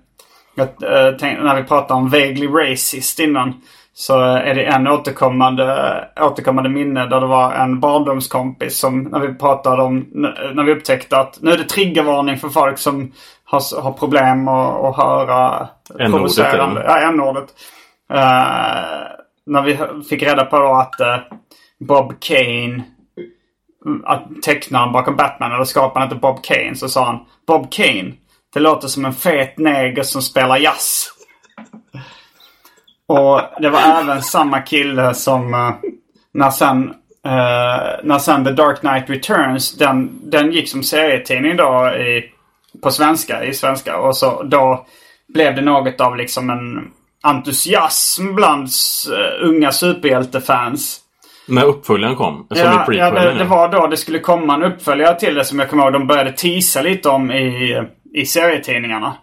jag, eh, tänk, när vi pratade om vaguely racist innan. Så är det en återkommande, återkommande minne där det var en barndomskompis som när vi pratade om, när vi upptäckte att nu är det triggervarning för folk som har, har problem att, att höra provocerande. Ja, n-ordet. Eh, när vi fick reda på att eh, Bob Kane att tecknaren bakom Batman, eller skaparen hette Bob Kane, så sa han Bob Kane, det låter som en fet neger som spelar jazz. Och det var även samma kille som eh, när sen eh, när sen The Dark Knight Returns, den, den gick som serietidning då i, på svenska, i svenska. Och så då blev det något av liksom en entusiasm bland eh, unga superhjältefans. när uppföljaren kom. Som Ja, ja det, det var då det skulle komma en uppföljare till det som jag kommer ihåg de började teasa lite om i, i serietidningarna.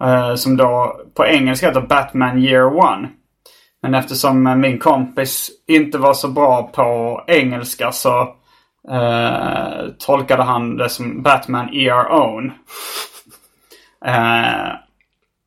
Eh, som då på engelska heter Batman Year One. Men eftersom eh, min kompis inte var så bra på engelska så eh, tolkade han det som Batman Year Own. Eh,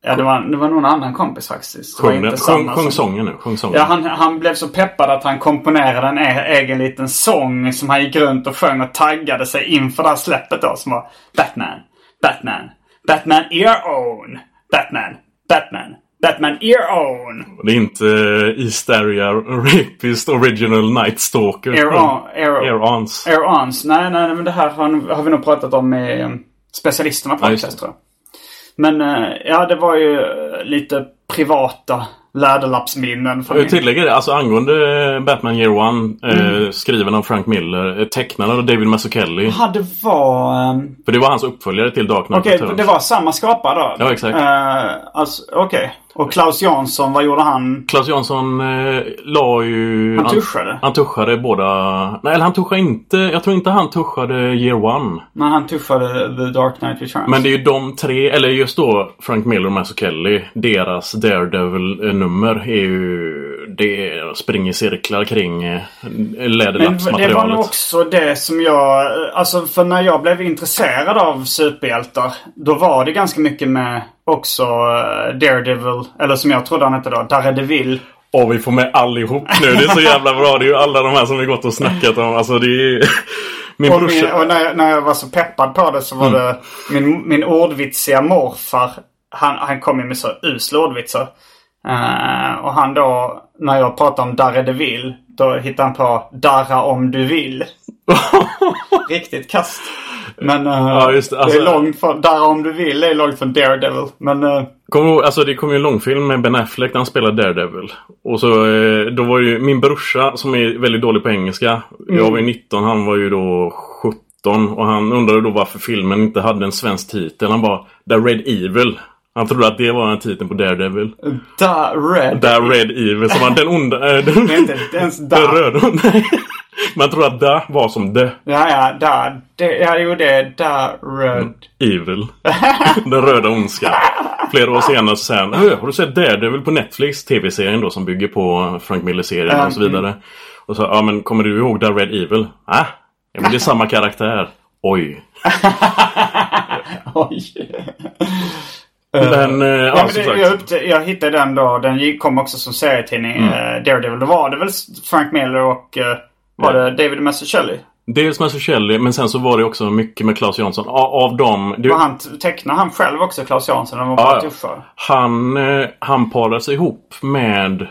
ja, det var, det var någon annan kompis faktiskt. Sjung, inte sjung, sjung sången nu. Sjung sången. Ja, han, han blev så peppad att han komponerade en e- egen liten sång som han gick runt och sjöng och taggade sig inför det här släppet då som var Batman, Batman, Batman Ear Own, Batman, Batman, Batman Ear Own, Det är inte uh, East Area Rapist Original Night Stalker. Ear On, Ear, Ons. Air Ons. Nej, nej, men det här har, har vi nog pratat om med um, specialisterna på Ja, tror jag. Men eh, ja, det var ju eh, lite privata läderlappsminnen. Jag min- tillägger det, alltså angående eh, Batman Year One, Mm. eh, skriven av Frank Miller, eh, tecknad av David Mazzucchelli. Ja, det var... ehm, För det var hans uppföljare till Dark Knight Okej, Returns. det var samma skapare då? Ja, exakt. Uh, alltså, Okej. Och Klaus Jansson, vad gjorde han? Klaus Jansson eh, la ju... Han tuschade? Han tuschade båda... Nej, eller han tuschade inte. Jag tror inte han tuschade Year One. När han tuschade The Dark Knight Returns? Men det är ju de tre, eller just då Frank Miller och Mazzucchelli, deras Daredevil-nummer är ju det springer cirklar kring eh, Men läderlappsmaterialet. det var nog också det som jag... Alltså för när jag blev intresserad av superhjältar. Då var det ganska mycket med också eh, Daredevil. Eller som jag trodde han hette då. Daredevil. Och vi får med allihop nu. Det är så jävla bra. Det är ju alla de här som vi gått och snackat om. Alltså det är. Min Och, min, och när, jag, när jag var så peppad på det så var Mm. det min, min ordvitsiga morfar. Han, han kom ju med så usla ordvitsar. Eh, och han då, när jag pratade om Daredevil. Då hittade han på Darra om du vill. Riktigt kast. Men eh, Ja, just det. det Alltså- är långt från, Darra om du vill är långt från Daredevil. Men eh, Kommer du ihåg, alltså det kom ju en långfilm med Ben Affleck när han spelade Daredevil. Och så eh, då var ju min brorsa som är väldigt dålig på engelska. Jag var ju 19, han var ju då 17. Och han undrade då varför filmen inte hade en svensk titel. Han bara The Red Evil. Han trodde att det var en titel på Daredevil. Da Red. The Red Evil, som var den onda... Äh, den, Det är inte ens den Da. röda. Nej. Man trodde att Da var som The Ja, ja, Da. Det, ja, jo det är Da Red. Evil. Den röda ondskan. Flera år senare så säger han "Ö, Har du sett Daredevil på Netflix? TV-serien då som bygger på Frank Miller-serien och så vidare. Och så, ja men kommer du ihåg The Red Evil? Ah, ja men det är samma karaktär. Oj. Oj. Men, eh, Ja, som det, jag, upptä- jag hittade den då. Den kom också som serietidning. Mm. eh, Daredevil. Då var det väl Frank Miller och eh, var det David Mazzucchelli? Dels Shelley men sen så var det också mycket med Claes Jansson. Av dem... Var han tecknar han själv också, Claes Jansson? De var Ja, tuffare. han, eh, han parade sig ihop med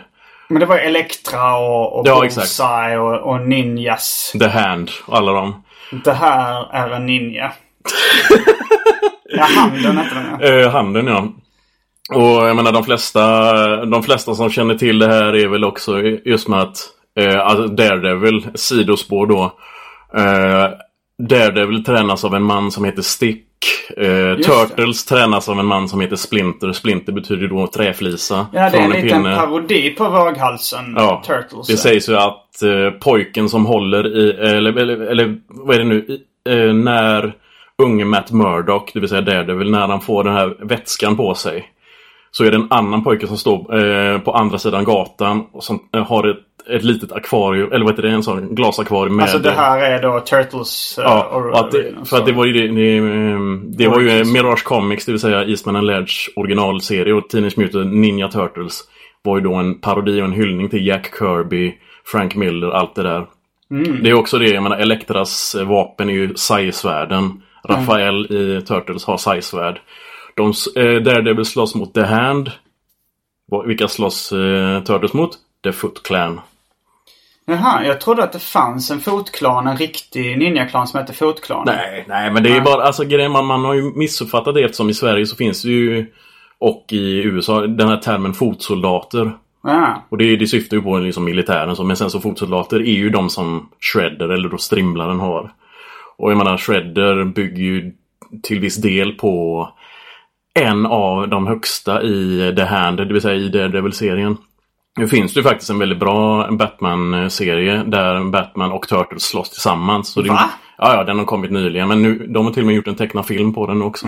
Men det var Elektra och, och Ja, Bullseye och, och Ninjas. The Hand och alla dem. Det här är en ninja. ja, handen hette den ja. Eh, handen ja. Och jag menar de flesta, de flesta som känner till det här är väl också just med att eh, alltså Daredevil, sidospår då. Eh, Daredevil tränas av en man som heter Stick. Eh, det. Turtles tränas av en man som heter Splinter. Splinter betyder då träflisa. Ja, det är en liten parodi på våghalsen. Ja, Turtles. det sägs ju att eh, pojken som håller i, eller, eller, eller vad är det nu, I, eh, när unge Matt Murdock, det vill säga Daredevil, när han får den här vätskan på sig. Så är det en annan pojke som står eh, på andra sidan gatan och som eh, har ett, ett litet akvarium, eller vad heter det, en sån glasakvarium med... Alltså det här är då Turtles... eh, Ja, or- och att det, för att det var ju det, det, ehm, det var ju. Mirage Comics, det vill säga Eastman and Ledge originalserie och Teenage Mutant Ninja Turtles var ju då en parodi och en hyllning till Jack Kirby, Frank Miller, allt det där. Det är också det, jag menar Elektras eh, vapen är ju Sai-svärden. Rafael i Turtles har Sai-svärd. De, eh, Daredevil slåss mot The Hand. Vilka slåss eh, Turtles mot? The Foot Clan. Jaha, jag trodde att det fanns en fotklan, en riktig ninjaklan som hette Fotklanen. Nej, nej men det är bara, alltså grejen, man, man har ju missuppfattat det eftersom i Sverige så finns det ju och i USA den här termen fotsoldater. Ja. Och det, det syftar ju på liksom militären så, men sen så fotsoldater är ju de som Shredder eller då Strimlaren har. Och jag menar Shredder bygger ju till viss del på en av de högsta i The Hand, det vill säga i Daredevil-serien. Nu finns det ju faktiskt en väldigt bra Batman-serie där Batman och Turtles slåss tillsammans. Så det, Va? Ja, ja, den har kommit nyligen. Men nu, de har till och med gjort en tecknad film på den också.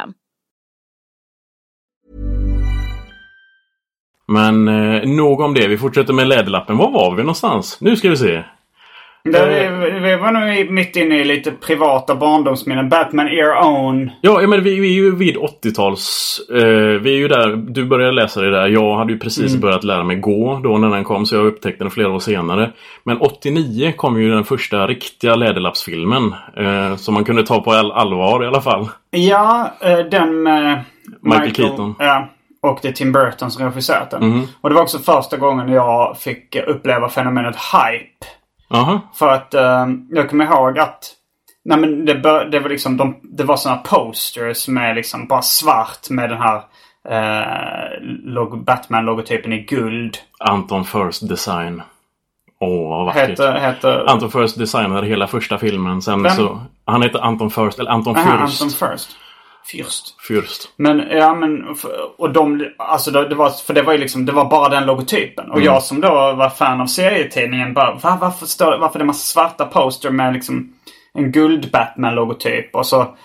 Men eh, nog om det. Vi fortsätter med läderlappen. Var var vi någonstans? Nu ska vi se. Där vi, vi var nog mitt inne i lite privata barndomsminnen. Batman Ear Own. Ja, men vi, vi är ju vid 80-tals... Eh, vi är ju där. Du började läsa det där. Jag hade ju precis börjat lära mig gå då när den kom. Så jag upptäckte den flera år senare. Men 89 kom ju den första riktiga läderlappsfilmen. Eh, som man kunde ta på all allvar i alla fall. Ja, eh, den med Michael Keaton. Ja. Och det är Tim Burton som regisserat den. Och det var också första gången jag fick uppleva fenomenet hype. Jaha. För att eh, jag kommer ihåg att Nej men det, bör, det var liksom de, Det var såna posters med liksom bara svart med den här eh, log, Batman-logotypen i guld. Anton First Design. Åh, vad vackert. Heter, heter Anton First designade hela första filmen. Sen Vem? så... Han heter Anton First, eller Anton Aha, Fürst. Anton First. Fürst. Fürst. Men ja men och de, alltså det, det var, för det var ju liksom, det var bara den logotypen. Och Mm. jag som då var fan av serietidningen bara, Va, varför, står, varför det är massa svarta poster med liksom en guld Batman-logotyp och så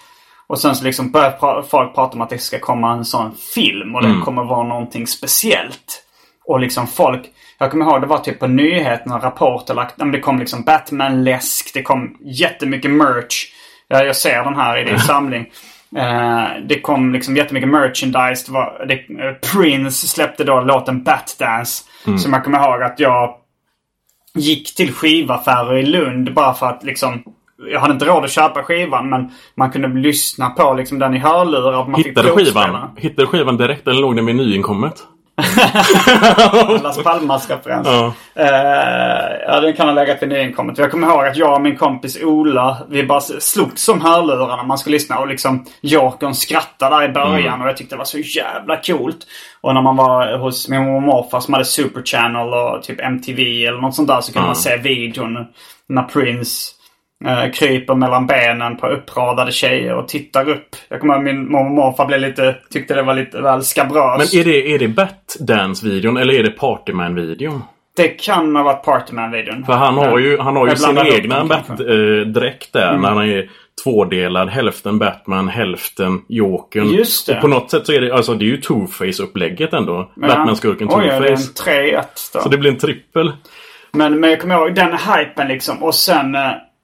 och sen så liksom börjar pra- folk prata om att det ska komma en sån film och Mm. den kommer vara någonting speciellt. Och liksom folk, jag kommer ihåg det var typ på nyheterna rapporter lagt, men det kom liksom Batman-läsk, det kom jättemycket merch. Ja, jag ser den här i din samling. Eh, det kom liksom jättemycket merchandise. Det var, det, eh, Prince släppte då låten Batdance. Som jag kommer ihåg att jag gick till skivaffärer i Lund bara för att liksom jag hade inte råd att köpa skivan men man kunde lyssna på liksom den i hörlurar. Man Hittade skivan, hittade skivan direkt eller låg den vid nyinkommet? Las Palmas-referens. Ja. Eh, ja, den kan ha legat vid nyinkommet. Jag kommer ihåg att jag och min kompis Ola, vi bara slogs som hörlurarna man skulle lyssna. Och liksom Jokern skrattade där i början och jag tyckte det var så jävla coolt. Och när man var hos min mormor och morfar som hade Super Channel och typ MTV eller något sånt där så kunde man se videon när Prince eh, kryper mellan benen på uppradade tjejer och tittar upp. Jag kommer ihåg min mormor och morfar blev lite, tyckte det var lite väl skabröst. Men är det, är det Bat-Dance-videon eller är det Partyman-videon? Det kan ha varit Partyman-videon. För han har ju, han har ju sin egna. Bat-dräkt där. När han är tvådelad. Hälften Batman, hälften Jokern. Just det. Och på något sätt så är det, alltså det är ju Two-Face-upplägget ändå. Batman-skurken Oj, ja, det är en Two-Face. 3-1 då. Så det blir en trippel. Men, men jag kommer ihåg den hypen liksom. Och sen...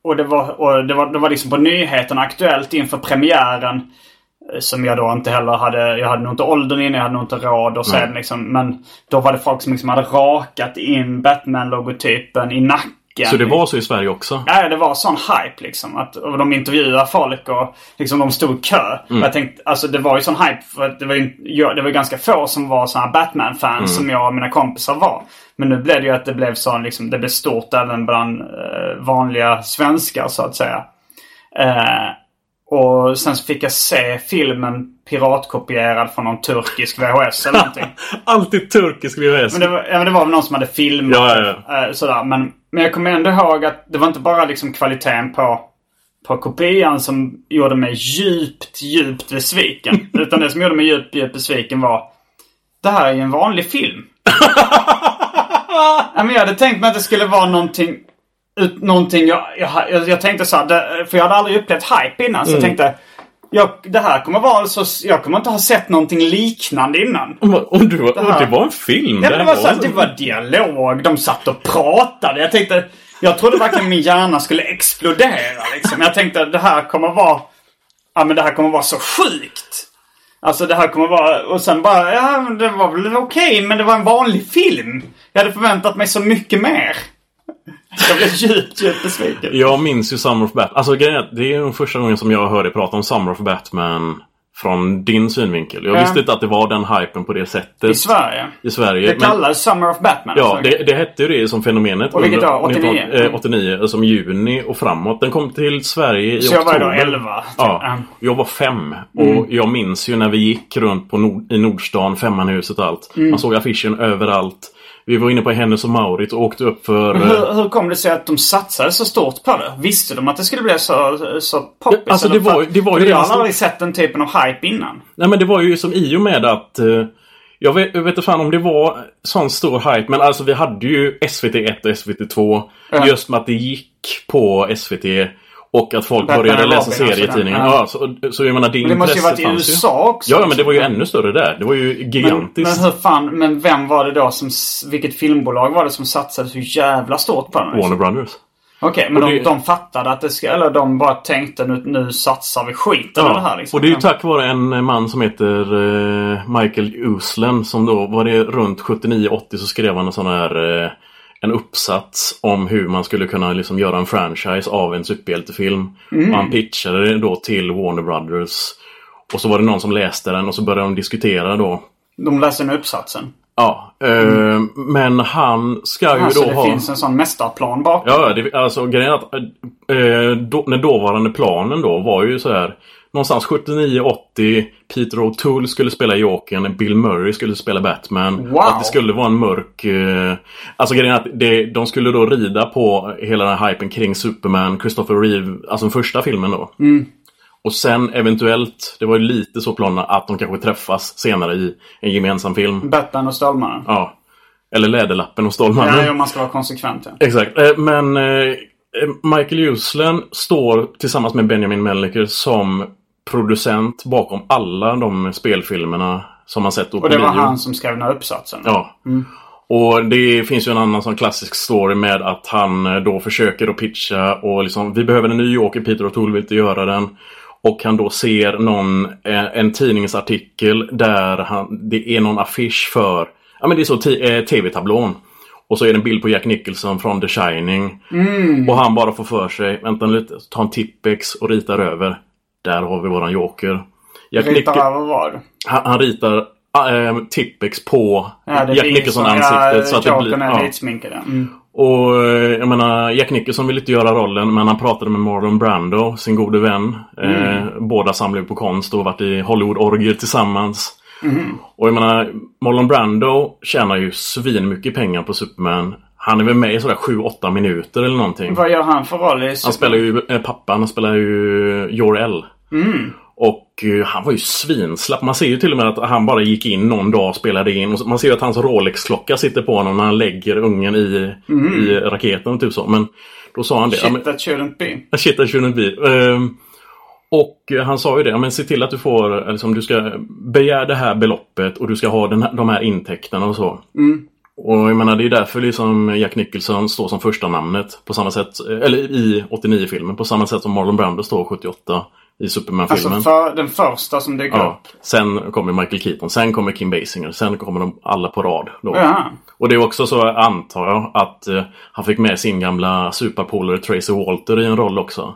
Och det var, och det var, det var liksom på nyheterna aktuellt inför premiären. eh, Som jag då inte heller hade. Jag hade nog inte åldern inne, jag hade nog inte råd att se den liksom. Men då var det folk som liksom hade rakat in Batman-logotypen i nacken. Så det var så i Sverige också? Ja, det var sån hype liksom. Att, och de intervjuade folk och liksom de stod i kö. Och Jag tänkte, alltså det var ju sån hype för att det var ju, det var ganska få som var såna här Batman-fans som jag och mina kompisar var. Men nu blev det ju att det blev sån liksom, det blev stort även bland eh, vanliga svenskar så att säga. Eh, och sen fick jag se filmen piratkopierad från någon turkisk VHS eller någonting. Alltid turkisk VHS. Men det, var, ja, men det var väl någon som hade filmat Ja, ja, eh, sådär. Men, men jag kommer ändå ihåg att det var inte bara liksom kvaliteten på, på kopian som gjorde mig djupt, djupt besviken. utan det som gjorde mig djupt, djupt besviken var Det här är ju en vanlig film. ja, men jag hade tänkt mig att det skulle vara någonting ut, Någonting jag, jag, jag, tänkte så här, det, för jag hade aldrig upplevt hype innan. Så jag tänkte jag, det här kommer vara så, jag kommer inte ha sett någonting liknande innan. Och, du, och här- det var en film? Ja, men det, var så här det var dialog. De satt och pratade. Jag tänkte... Jag trodde verkligen min hjärna skulle explodera liksom. Jag tänkte det här kommer vara... Ja men det här kommer vara så sjukt. Alltså det här kommer vara... Och sen bara... Ja det var väl okej men det var en vanlig film. Jag hade förväntat mig så mycket mer. Jag blev djupt, djupt besviken. Jag minns ju Summer of Batman. Alltså det är nog första gången som jag hör dig prata om Summer of Batman från din synvinkel. Jag Ja. visste inte att det var den hypen på det sättet. I Sverige. I Sverige. Det men- kallades Summer of Batman. Ja, alltså. det, det hette ju det som fenomenet. Och vilket år? 89? 19, eh, 89, som juni och framåt. Den kom till Sverige i Så jag var oktober. ju då 11. typ. Ja, Ja. jag var fem. Mm. Och jag minns ju när vi gick runt på Nord, i Nordstan, Femmanhuset och allt. Mm. Man såg affischen överallt. Vi var inne på Hennes och Mauritz och åkte upp för... Men eh, hur, hur kom det sig att de satsade så stort på det? Visste de att det skulle bli så, så poppis? Alltså, det var- det var ju Jag har aldrig sett den typen av hype innan. Nej men det var ju som i och med att eh, jag vet, jag vet inte fan om det var sån stor hype men alltså vi hade ju SVT1 och SVT2 Ja. just med att det gick på SVT och att folk började läsa sådär, ja. Så, så jag menar det Men det måste ju varit i ju. USA också. Ja men det var ju ännu större där. Det var ju Men, men gigantiskt. hur fan, men vem var det då som, vilket filmbolag var det som satsade så jävla stort på den? Warner Brothers. Okej, men de, det- de fattade att det ska, eller de bara tänkte nu, nu satsar vi skiten ja, det här liksom. och det är ju tack vare en man som heter eh, Michael Uslen som då var det runt 79-80 så skrev han en sån här eh, en uppsats om hur man skulle kunna liksom göra en franchise av en superhjältefilm. Mm. Och han pitchade det då till Warner Brothers. Och så var det någon som läste den och så började de diskutera då. De läser nu uppsatsen. Ja, eh, men han ska ju Alltså då det ha... finns en sån mästarplan bakom. Ja, det, alltså grejen är att eh, då, den dåvarande planen då var ju så här Någonstans 79-80 Peter O'Toole skulle spela Jokern, Bill Murray skulle spela Batman. Wow. Att det skulle vara en mörk... Eh, alltså grejen är att det, de skulle då rida på hela den här hypen kring Superman, Christopher Reeve, alltså den första filmen då. Och sen eventuellt, det var ju lite så planerna, att de kanske träffas senare i en gemensam film. Batman och Stålmannen. Ja. Eller Läderlappen och Stålmannen. Ja, om man ska vara konsekvent. Ja. Exakt. Eh, Men eh, Michael Uslen står tillsammans med Benjamin Melniker som producent bakom alla de spelfilmerna som man sett på Och det var han som skrev den här uppsatsen. Ja. Och det finns ju en annan sån klassisk story med att han eh, då försöker att pitcha och liksom Vi behöver en ny Joker, Peter O'Toole vill inte göra den. Och han då ser någon, eh, en tidningsartikel där han, det är någon affisch för Ja men det är så eh, tv-tablån. Och så är det en bild på Jack Nicholson från The Shining. Och han bara får för sig, vänta lite, ta en tippex och ritar över. Där har vi våran Joker. Jack Ritar över vad? han, han ritar äh, Tippex på Ja, Jack blir Nicholson så- ansiktet. Ja, så att det blir, är ja. ja. Mm. Och eh, jag menar, Jack Nicholson ville inte göra rollen men han pratade med Marlon Brando, sin gode vän. Mm. Eh, båda samlar ju på konst och varit i Hollywood-orgier tillsammans. Mm. Och jag menar, Marlon Brando tjänar ju svin mycket pengar på Superman. Han är väl med i sådär 7-8 minuter eller någonting. Vad gör han för roll i Han spelar ju eh, pappan, han spelar ju Jor-El. Mm. Och eh, han var ju svinslapp. Man ser ju till och med att han bara gick in någon dag och spelade in. Och man ser ju att hans Rolex-klocka sitter på honom när han lägger ungen i, i raketen. Typ så. Men då sa han det. Shit that shouldn't be. Shit, that shouldn't be. Ehm, och eh, han sa ju det, men se till att du får, eh, liksom, du ska begära det här beloppet och du ska ha den här, de här intäkterna och så. Och jag menar det är därför liksom Jack Nicholson står som första namnet på samma sätt, eller i 89-filmen, på samma sätt som Marlon Brando står 78 i Superman-filmen. Alltså för, den första som dyker Ja. upp. Sen kommer Michael Keaton, sen kommer Kim Basinger, sen kommer de alla på rad. Då. Jaha. Och det är också så, antar jag, att eh, han fick med sin gamla superpolare Tracy Walter i en roll också.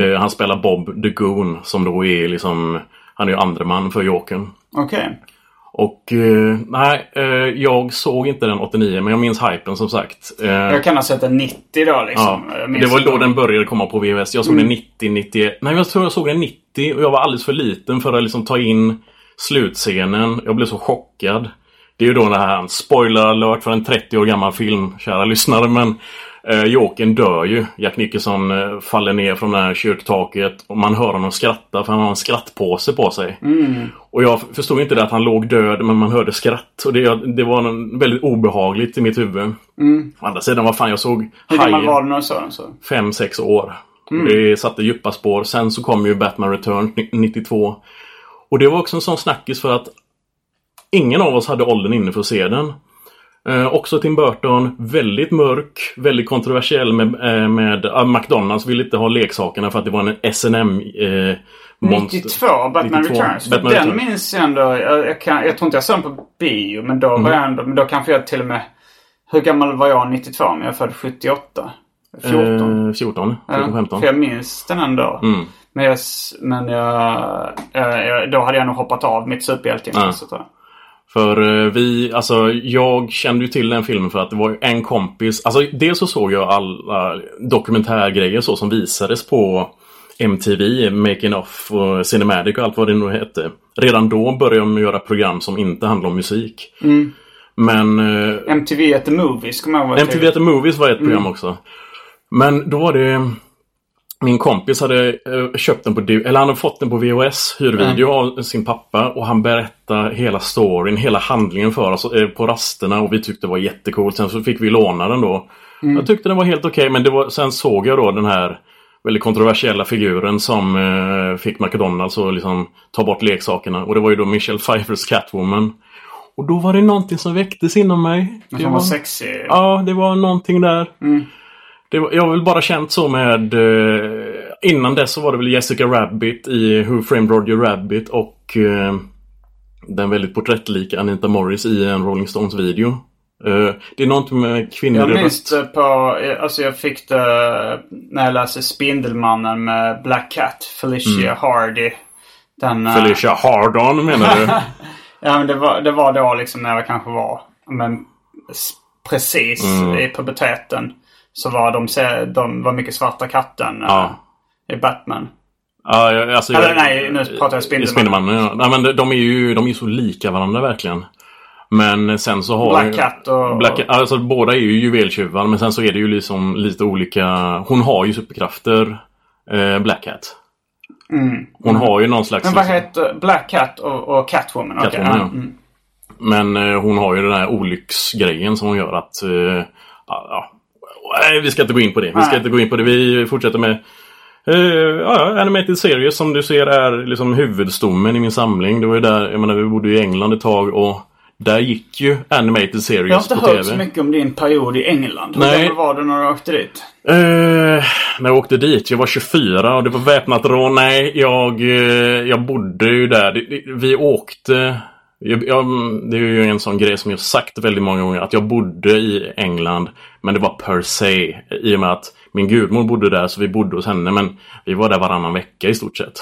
Eh, han spelar Bob the Goon som då är liksom, han är ju andre man för Jokern. Okej. Och eh, nej, eh, jag såg inte den 89 men jag minns hypen som sagt. Eh, Jag kan ha sett den 90 då ja, liksom. Minns det var då den började komma på VHS. Jag såg den 90, 91. Nej, jag tror jag såg den 90 och jag var alldeles för liten för att liksom ta in slutscenen. Jag blev så chockad. Det är ju då den här, spoiler alert för en 30 år gammal film, kära lyssnare, men eh, Jokern dör ju. Jack Nicholson eh, faller ner från det här kyrktaket och man hör honom skratta för han har en skrattpåse på sig. Och jag förstod inte det att han låg död men man hörde skratt. Och det, det var en, väldigt obehagligt i mitt huvud. Å andra sidan, vad fan jag såg Hur gammal var du när du såg den? Så? fem sex år. Det satte djupa spår. Sen så kom ju Batman Return 92. Och det var också en sån snackis för att ingen av oss hade åldern inne för att se den. Eh, också Tim Burton, väldigt mörk, väldigt kontroversiell med, eh, med ah, McDonalds ville inte ha leksakerna för att det var en S&M eh, monster. 92, Batman 92, Returns. Batman den Returns. minns jag ändå. Jag, jag, kan, jag tror inte jag såg den på bio. Men då Mm. var jag ändå... Men då kanske jag till och med... Hur gammal var jag 92? Men jag är född 78. 14. Eh, 14, 14, Ja, 15. för jag minns den ändå. Mm. Men, jag, men jag, jag, då hade jag nog hoppat av mitt superhjälteintresse tror jag. För eh, vi, alltså jag kände ju till den filmen för att det var en kompis. Alltså dels så såg jag alla dokumentärgrejer så som visades på MTV, Making Off och Cinematic och allt vad det nu hette. Redan då började de göra program som inte handlar om musik. Men eh, MTV at the Movies, kommer jag ihåg. MTV at the Movies var ett program också. Men då var det... Min kompis hade eh, köpt den på... Eller han hade fått den på VHS, hyrvideo av sin pappa. Och han berättade hela storyn, hela handlingen för oss eh, på rasterna. Och vi tyckte det var jättecoolt. Sen så fick vi låna den då. Jag tyckte den var helt okej men det var, sen såg jag då den här väldigt kontroversiella figuren som eh, fick McDonalds att liksom ta bort leksakerna. Och det var ju då Michelle Pfeiffers Catwoman. Och då var det någonting som väcktes inom mig. Men Det som var sexig. Ja, det var någonting där. Mm. Det var, jag har väl bara känt så med... Eh, innan dess så var det väl Jessica Rabbit i Who Framed Roger Rabbit och eh, den väldigt porträttlika Anita Morris i en Rolling Stones video. Eh, det är någonting med kvinnor Jag minns det på, alltså jag fick det när jag läste Spindelmannen med Black Cat, Felicia Hardy. Den, eh, Mm. Felicia Hardon menar du? Ja men det var, det var då liksom när jag kanske var, men precis Mm. i puberteten. Så var de, de var mycket svarta katten eh, Ja. i Batman. Ja, jag- alltså, Eller jag- nej, nu pratar jag Spindelmannen. Spindelmannen, ja. Nej, men de- de är ju de är så lika varandra verkligen. Men sen så har... Black Cat och... Black, alltså båda är ju juveltjuvar men sen så är det ju liksom lite olika. Hon har ju superkrafter. Eh, Black Cat. Hon har ju någon slags... Mm. Men vad liksom- heter Black Cat och, och Catwoman? Catwoman, ja. ja. Mm. Men eh, hon har ju den här olycksgrejen som hon gör att... Eh, ja. Nej, vi ska inte gå in på det. Vi ska Nej. inte gå in på det. Vi fortsätter med... Eh, ja, Animated Series som du ser är liksom huvudstommen i min samling. Det var ju där, jag menar vi bodde i England ett tag och där gick ju Animated Jag har Series inte på hört TV. så mycket om din period i England. Hur Nej. gammal var du när du åkte dit? Eh, när jag åkte dit, jag var 24 och det var väpnat rån. Nej, jag, eh, jag bodde ju där. Vi åkte... Jag, jag, det är ju en sån grej som jag sagt väldigt många gånger. Att jag bodde i England. Men det var per se. I och med att min gudmor bodde där så vi bodde hos henne. Men vi var där varannan vecka i stort sett.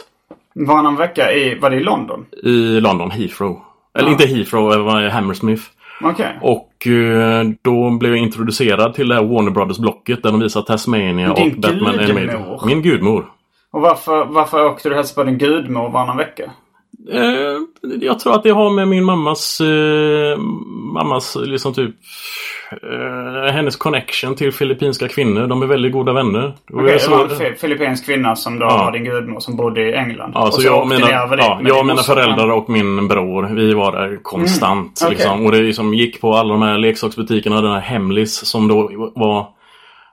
Varannan vecka i, var det i London? I London, Heathrow. Eller Ja. inte Heathrow, det var Hammersmith. Okej. Och eh, då blev jag introducerad till det här Warner Brothers-blocket där de visar Tasmania Din och Batman gudmor? Animated. Min gudmor. Och varför, varför åkte du helst på din gudmor varannan vecka? Eh, jag tror att det har med min mammas, eh, mammas liksom typ eh, hennes connection till filippinska kvinnor. De är väldigt goda vänner. Okej, det var en fi- filippinsk kvinna som då Ja. var din gudmor som bodde i England. Ja, så, och jag mina, ja, jag mina föräldrar och min bror, vi var där konstant. Mm, okej. liksom. Och det liksom gick på alla de här leksaksbutikerna. Den här Hemlis som då var,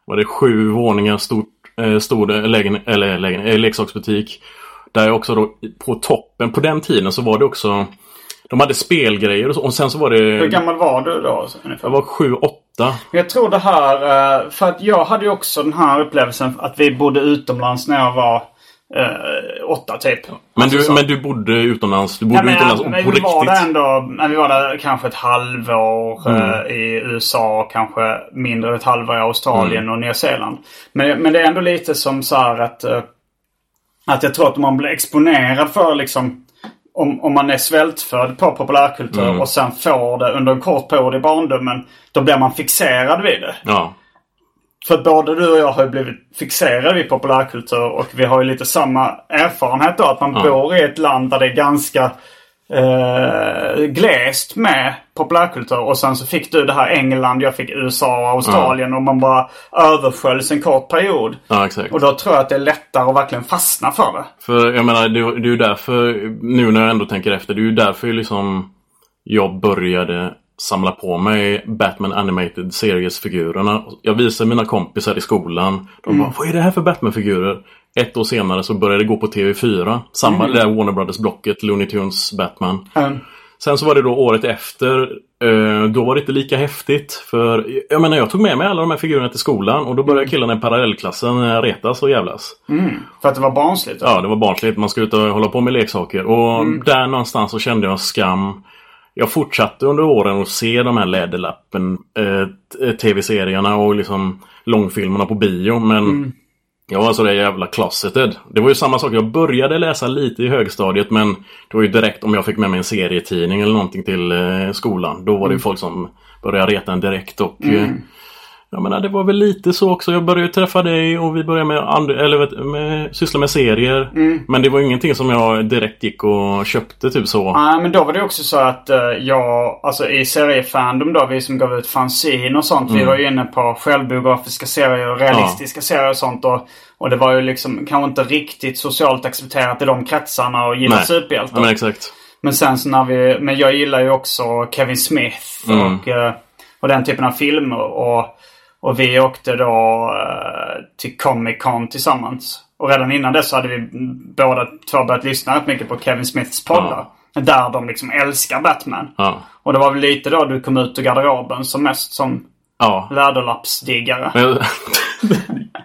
var det sju våningar stort, eh, stor lägen, eller, lägen, eh, leksaksbutik. Där också då på toppen, på den tiden så var det också de hade spelgrejer och, så, och sen så var det... Hur gammal var du då? ungefär? Jag var sju, åtta. Jag tror det här, eh, för att jag hade ju också den här upplevelsen att vi bodde utomlands när jag var eh, åtta typ. Men Alltså du, så. men du bodde utomlands? Du bodde Ja, men, utomlands men på vi var riktigt? där ändå, men vi var där kanske ett halvår Mm. eh, i USA, kanske mindre ett halvår i Australien Mm. och Nya Zeeland. Men, men det är ändå lite som så här att, eh, att jag tror att man blir exponerad för liksom om, om man är svältfödd på populärkultur Mm. och sen får det under en kort period i barndomen. Då blir man fixerad vid det. Ja. För både du och jag har ju blivit fixerade vid populärkultur och vi har ju lite samma erfarenhet då. Att man Ja. bor i ett land där det är ganska eh, glest med populärkultur. Och sen så fick du det här England, jag fick USA och Australien och man bara översköljs en kort period. ja, exakt. Och då tror jag att det är lättare att verkligen fastna för det. För jag menar, det, det är ju därför, nu när jag ändå tänker efter, det är ju därför liksom jag började samla på mig Batman Animated Series-figurerna. Jag visade mina kompisar i skolan. De bara, vad är det här för Batman-figurer? Ett år senare så började det gå på TV4. Samma, det där Warner Brothers-blocket, Looney Tunes, Batman. Mm. Sen så var det då året efter. Eh, då var det inte lika häftigt. För jag menar jag tog med mig alla de här figurerna till skolan och då började killarna i parallellklassen eh, retas och jävlas. För att det var barnsligt. då. Ja, det var barnsligt. Man ska ut och hålla på med leksaker. Och där någonstans så kände jag skam. Jag fortsatte under åren att se de här Läderlappen, eh, tv-serierna och liksom långfilmerna på bio. Men Jag var så där jävla closeted. Det var ju samma sak. Jag började läsa lite i högstadiet men det var ju direkt om jag fick med mig en serietidning eller någonting till eh, skolan. Då var det ju folk som började reta en direkt och eh, Jag menar det var väl lite så också. Jag började träffa dig och vi började med, and- eller, med syssla med serier. Men det var ingenting som jag direkt gick och köpte typ så. Nej, men då var det också så att eh, jag, alltså i seriefandom då, vi som gav ut fanzine och sånt. Vi var ju inne på självbiografiska serier och realistiska serier och sånt. Och, och det var ju liksom kanske inte riktigt socialt accepterat i de kretsarna och gilla superhjältar. Ja, men exakt. Men sen så när vi, men jag gillar ju också Kevin Smith och, eh, och den typen av filmer. Och, och vi åkte då eh, till Comic Con tillsammans. Och redan innan dess så hade vi båda två börjat lyssna rätt mycket på Kevin Smiths poddar. Där de liksom älskar Batman. Ja. Och det var väl lite då du kom ut ur garderoben som mest som Ja. läderlappsdiggare.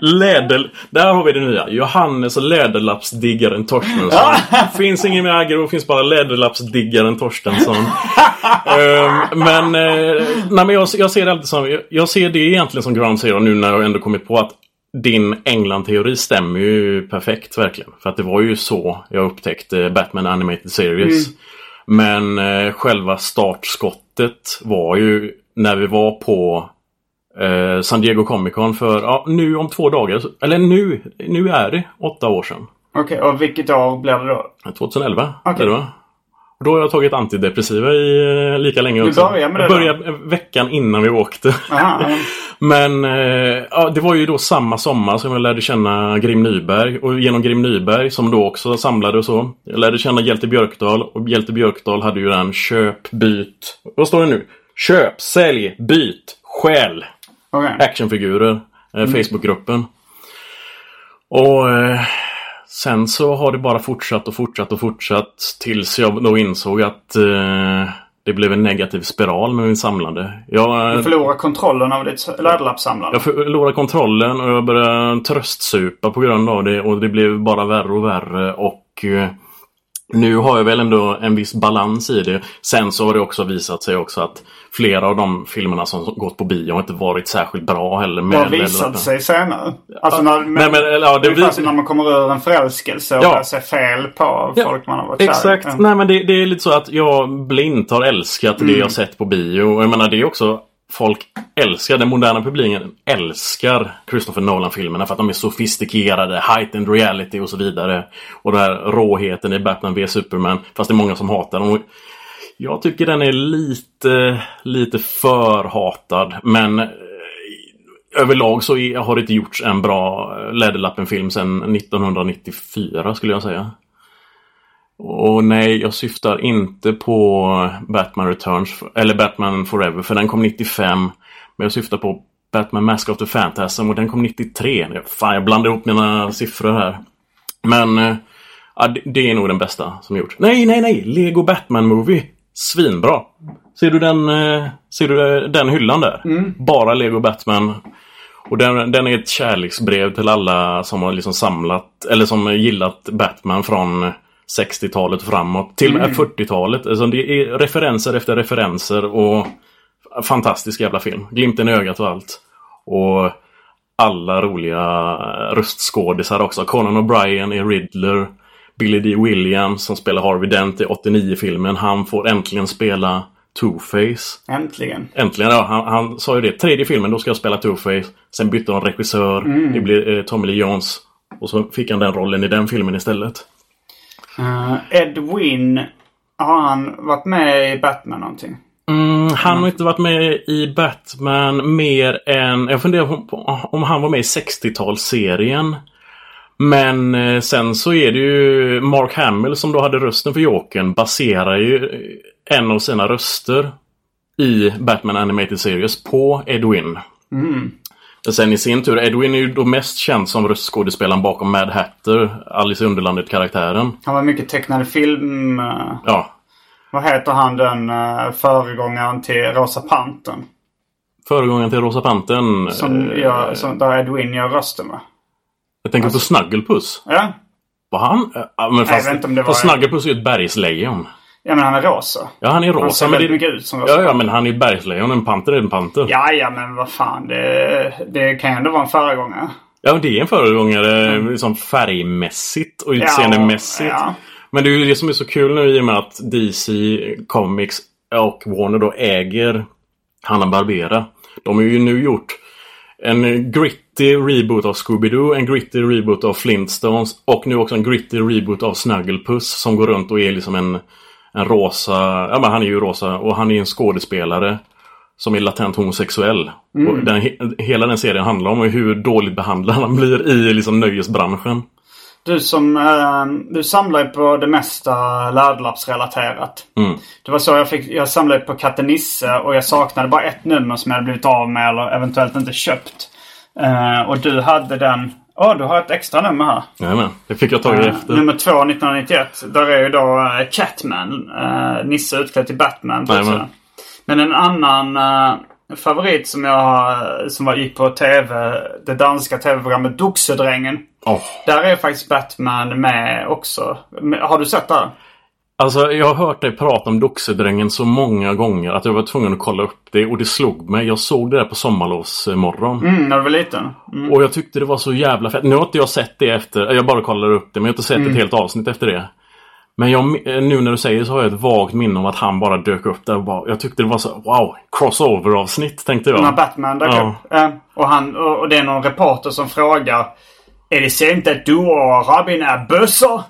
Läder... Där har vi det nya. Johannes Läderlappsdiggaren Torstensson. finns ingen mer aggro, finns bara Läderlappsdiggaren Torstensson. Ehm, men, eh, nej, men jag, jag ser det alltid som... Jag, jag ser det egentligen som ground zero nu när jag ändå kommit på att din England-teori stämmer ju perfekt verkligen. För att det var ju så jag upptäckte Batman Animated Series. Men eh, själva startskottet var ju när vi var på eh, San Diego Comic Con för, ja, nu om två dagar. Eller nu, nu är det åtta år sedan. Okej, och vilket år blev det då? 2011 Okej. är det va? Och Då har jag tagit antidepressiva i eh, lika länge Du också. började med det Jag började eh, veckan innan vi åkte. Aha, ja. Men eh, ja, det var ju då samma sommar som jag lärde känna Grim Nyberg. Och genom Grim Nyberg som då också samlade och så. Jag lärde känna Hjälte Björkdal. Och Hjälte Björkdal hade ju den köp, byt. Vad står det nu? Köp, sälj, byt, stjäl. Okej. Actionfigurer. Eh, Facebookgruppen. Och eh, sen så har det bara fortsatt och fortsatt och fortsatt. Tills jag då insåg att eh, det blev en negativ spiral med min samlande. Jag, Du förlorar kontrollen av ditt läderlappssamlande. jag förlorade kontrollen och jag började tröstsupa på grund av det och det blev bara värre och värre och eh, nu har jag väl ändå en viss balans i det. Sen så har det också visat sig också att flera av de filmerna som gått på bio har inte varit särskilt bra heller. Det har med- visat sig senare. Alltså när, men, Nej, men, eller, ja, det är det ungefär som när man kommer ur en förälskelse och Ja. börjar se fel på Ja, folk man har varit kär. Exakt. Ja. Nej men det, det är lite så att jag blint har älskat det jag sett på bio. Jag menar det är också Folk älskar, den moderna publiken älskar Christopher Nolan-filmerna för att de är sofistikerade, heightened reality och så vidare. Och den här råheten i Batman v Superman. Fast det är många som hatar dem. Jag tycker den är lite, lite för hatad. Men eh, överlag så har det inte gjorts en bra eh, Läderlappen-film sedan 1994 skulle jag säga. Och nej, jag syftar inte på Batman Returns, eller Batman Forever, för den kom 95. Men jag syftar på Batman Mask of the Phantasm och den kom 93. Fan, jag blandar ihop mina siffror här. Men eh, ja, det är nog den bästa som gjorts. Nej, nej, nej! Lego Batman Movie. Svinbra! Ser du den, eh, ser du den hyllan där? Bara Lego Batman. Och den, den är ett kärleksbrev till alla som har liksom samlat, eller som gillat Batman från 60-talet framåt. Till och med 40-talet. Alltså det är referenser efter referenser och fantastisk jävla film. Glimten i ögat och allt. Och alla roliga röstskådisar också. Conan O'Brien är Riddler. Billy D. Williams som spelar Harvey Dent i 89-filmen. Han får äntligen spela Two-Face. Äntligen. Äntligen, ja. Han, han sa ju det. Tredje filmen, då ska jag spela Two-Face. Sen bytte de regissör. Det blev eh, Tommy Lee Jones. Och så fick han den rollen i den filmen istället. Uh, Ed Wynn, har han varit med i Batman någonting? Mm, han har inte varit med i Batman mer än... Jag funderar på om han var med i 60-talsserien. Men eh, sen så är det ju Mark Hamill som då hade rösten för Jokern baserar ju en av sina röster i Batman Animated Series på Edwin. Och Sen i sin tur, Edwin är ju då mest känd som röstskådespelaren bakom Mad Hatter, Alice i Underlandet-karaktären. Han var mycket tecknad film. eh, Ja, vad heter han den föregångaren till Rosa Pantern? föregångaren till Rosa Pantern. Som eh, gör, som, där Ed Wynn gör rösten va? Jag tänker på Snugglepuss. Ja? Var han? Ja, men fast, vet inte om det var- fast Snugglepuss är ju ett bergslejon. Ja men han är rosa. Ja, han är rosa. Han ser men väldigt det... mycket ut som rosa. Ja, ja, men han är bergslejon. En panter är en panter. Ja, ja men vad fan. Det, det kan ju ändå vara en föregångare. Ja, det är en föregångare liksom färgmässigt och utseendemässigt. Ja, ja. Men det är ju det som är så kul nu i och med att DC Comics och Warner då äger Hanna-Barbera. De har ju nu gjort en gritty reboot av Scooby-Doo, en gritty reboot av Flintstones och nu också en gritty reboot av Snugglepuss som går runt och är liksom en, en rosa, ja men han är ju rosa och han är en skådespelare som är latent homosexuell. Och den, he- hela den serien handlar om hur dåligt behandlad han blir i liksom nöjesbranschen. Du som eh, du samlar på det mesta läderlappsrelaterat. Mm. Det var så jag fick. Jag samlade på katten Nisse och jag saknade bara ett nummer som jag hade blivit av med eller eventuellt inte köpt. Eh, och du hade den. Åh, du har ett extra nummer här. Jajamän, det fick jag tag i Eh, efter. nummer två 1991. Där är ju då eh, Catman. Uh, Nisse utklädd till Batman. på. Men en annan eh, favorit som jag som var, gick på tv. Det danska tv-programmet Doxedrängen. Åh. Där är faktiskt Batman med också. Har du sett det? Alltså jag har hört dig prata om Doxedrängen så många gånger att jag var tvungen att kolla upp det och det slog mig. Jag såg det där på sommarlovsmorgon. Mm, när du var liten. Mm. Och jag tyckte det var så jävla fett. Nu har inte jag sett det efter, jag bara kollar upp det, men jag har inte sett Mm. ett helt avsnitt efter det. Men jag, nu när du säger så har jag ett vagt minne om att han bara dök upp där och bara, Jag tyckte det var så, wow, crossover-avsnitt tänkte jag. När Batman dök Ja. upp. Och, han, och, det är någon reporter som frågar. Är det sant att du och Robin är bössor?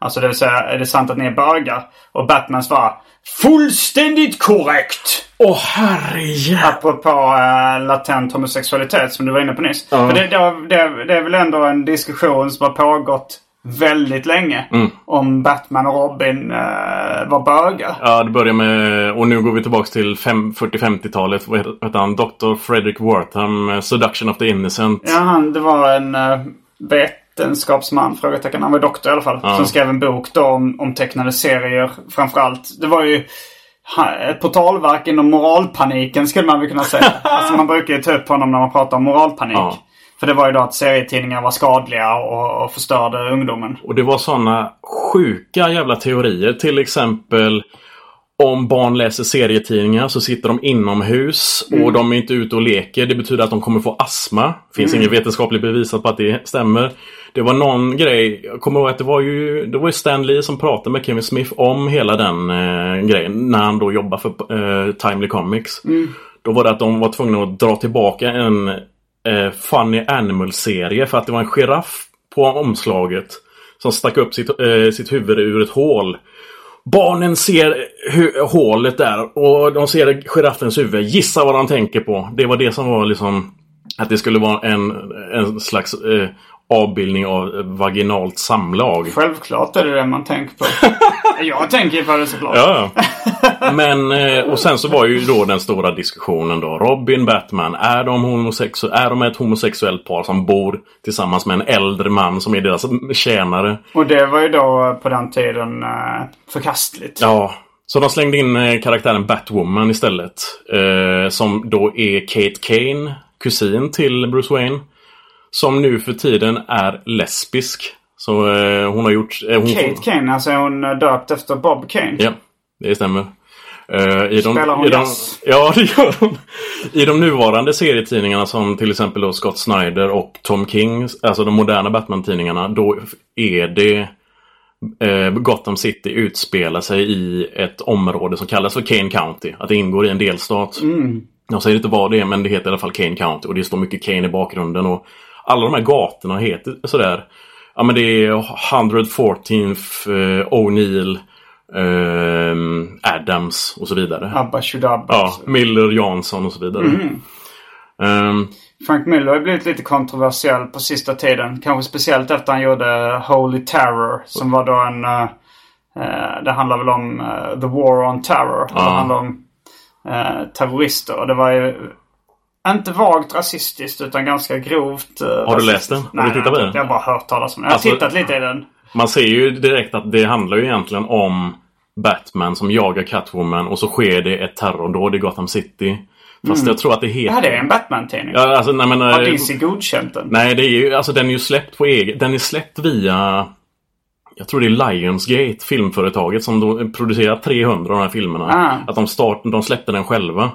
Alltså det vill säga, är det sant att ni är bögar? Och Batman svarar. Fullständigt korrekt! Åh herrejävlar! Apropå uh, latent homosexualitet som du var inne på nyss. Ja. För det, det, det, det är väl ändå en diskussion som har pågått väldigt länge. Mm. Om Batman och Robin eh, var bögar. Ja, det börjar med, och nu går vi tillbaks till fem- 40-50-talet. Vad heter han? Dr. Frederick Wortham, eh, Seduction of the Innocent. Ja, han, det var en uh, vetenskapsman, frågetecken. Han var doktor i alla fall. Ja. Som skrev en bok då om, om tecknade serier framförallt. Det var ju ett portalverk inom moralpaniken skulle man väl kunna säga. alltså man brukar ju ta upp honom när man pratar om moralpanik. Ja. För det var ju då att serietidningar var skadliga och, och förstörde ungdomen. Och det var sådana sjuka jävla teorier. Till exempel om barn läser serietidningar så sitter de inomhus och de är inte ute och leker. Det betyder att de kommer få astma. Finns inget vetenskapligt bevisat på att det stämmer. Det var någon grej, jag kommer ihåg att det var ju, det var ju Stan Lee som pratade med Kevin Smith om hela den eh, grejen när han då jobbade för eh, Timely Comics. Då var det att de var tvungna att dra tillbaka en eh, Funny Animal-serie för att det var en giraff på omslaget som stack upp sitt, eh, sitt huvud ur ett hål. Barnen ser hålet där och de ser giraffens huvud. Gissa vad de tänker på. Det var det som var liksom att det skulle vara en, en slags eh, avbildning av vaginalt samlag. Självklart är det det man tänker på. Jag tänker på det såklart. Ja. Men, eh, och sen så var ju då den stora diskussionen då. Robin, Batman, är de, homosexu- är de ett homosexuellt par som bor tillsammans med en äldre man som är deras tjänare? Och det var ju då på den tiden eh, förkastligt. Ja. Så de slängde in eh, karaktären Batwoman istället. Som då är Kate Kane, kusin till Bruce Wayne. Som nu för tiden är lesbisk. Så eh, hon har gjort... Eh, hon Kate Kane, alltså är hon eh, döpt efter Bob Kane? Ja, det stämmer. Eh, i de, Spelar hon i de, jazz? Ja, det gör hon. I de nuvarande serietidningarna som till exempel då Scott Snyder och Tom King, alltså de moderna Batman-tidningarna, då är det eh, Gotham City utspelar sig i ett område som kallas för Kane County. Att det ingår i en delstat. Jag säger inte vad det är, men det heter i alla fall Kane County och det står mycket Kane i bakgrunden. Och alla de här gatorna heter sådär. Ja men det är 114th eh, O'Neill, ehm, Adams och så vidare. Abba Shudabba. Ja, Miller, Jansson och så vidare. Ehm, Frank Miller har blivit lite kontroversiell på sista tiden. Kanske speciellt efter han gjorde Holy Terror. Som var då en... eh, eh, det handlar väl om eh, The War on Terror. Det handlar om eh, terrorister. Och det var ju inte vagt rasistiskt utan ganska grovt. eh, Har du läst den? Har du tittat på den? Jag har bara hört talas om den. Jag har Alltså- tittat lite i den. man ser ju direkt att det handlar ju egentligen om Batman som jagar Catwoman och så sker det ett terrordåd i Gotham City. Fast jag tror att det heter... Ja, det är en Batman-tidning. Ja, alltså, nej, men, Har eh, DC godkänt den? Nej, det är ju, alltså den är ju släppt på egen... Den är släppt via... Jag tror det är Lionsgate, filmföretaget, som då producerat 300 av de här filmerna. Ah. Att de, start, de släppte den själva.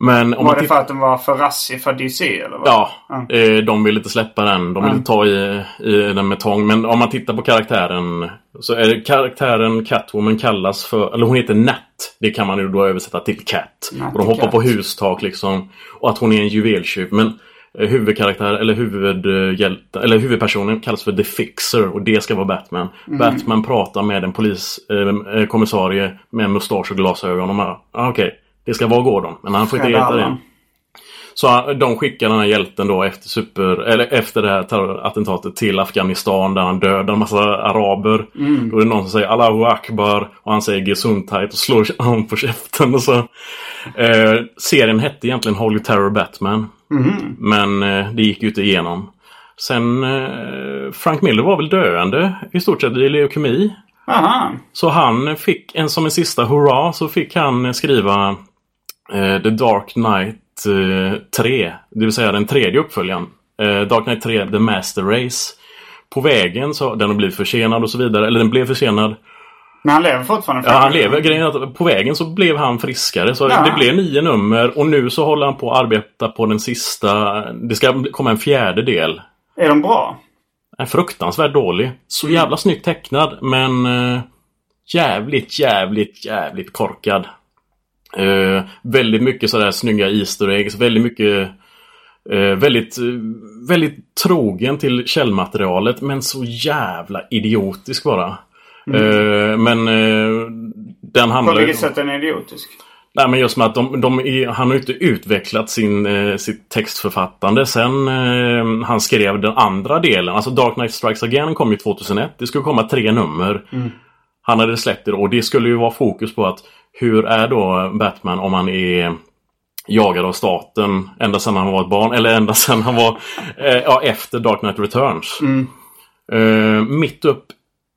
Men om Var man det för att den var för rassig för DC eller? Vad? Ja, eh, de vill inte släppa den. De vill inte ta i, i den med tång. Men om man tittar på karaktären så är karaktären Catwoman kallas för, eller hon heter Nat. Det kan man ju då översätta till Cat. Nat och de hoppar Cat. på hustak liksom. Och att hon är en juveltjuv. Men eh, huvudkaraktär eller huvudhjälte, eller huvudpersonen kallas för The Fixer och det ska vara Batman. Mm. Batman pratar med en poliskommissarie eh, kommissarie med mustasch och glasögon och bara, ah, okej, det ska vara Gordon. Men han får inte heta det. Så de skickar den här hjälten då efter, super, eller efter det här terrorattentatet till Afghanistan där han dödar en massa araber. Då är det någon som säger Allahu Akbar och han säger Gesundheit och slår honom på käften. Och så. Eh, serien hette egentligen Holy Terror Batman. Men eh, det gick ju inte igenom. Sen eh, Frank Miller var väl döende i stort sett i leukemi. Aha. Så han fick, en som en sista hurra, så fick han skriva eh, The Dark Knight eh, 3. Det vill säga den tredje uppföljaren. Eh, Dark Knight 3, The Master Race. På vägen så den har blivit försenad och så vidare. Eller den blev försenad. Men han lever fortfarande? Ja, han lever. Grejen är att på vägen så blev han friskare. Så Ja. det blev nio nummer och nu så håller han på att arbeta på den sista. Det ska komma en fjärde del. Är de bra? är fruktansvärt dålig. Så jävla snyggt tecknad men eh, jävligt, jävligt, jävligt korkad. Eh, väldigt mycket sådär snygga Easter eggs. Väldigt mycket eh, väldigt, väldigt trogen till källmaterialet men så jävla idiotisk bara. Eh, men eh, den På handlar ju... vilket sätt är den idiotisk? Nej men just med att de, de är, han har ju inte utvecklat sin, eh, sitt textförfattande sen eh, han skrev den andra delen. Alltså Dark Knight Strikes Again kom ju 2001. Det skulle komma tre nummer. Han hade släppt det och det skulle ju vara fokus på att hur är då Batman om han är jagad av staten ända sedan han var ett barn eller ända sedan han var eh, ja, efter Dark Knight Returns. Eh, mitt upp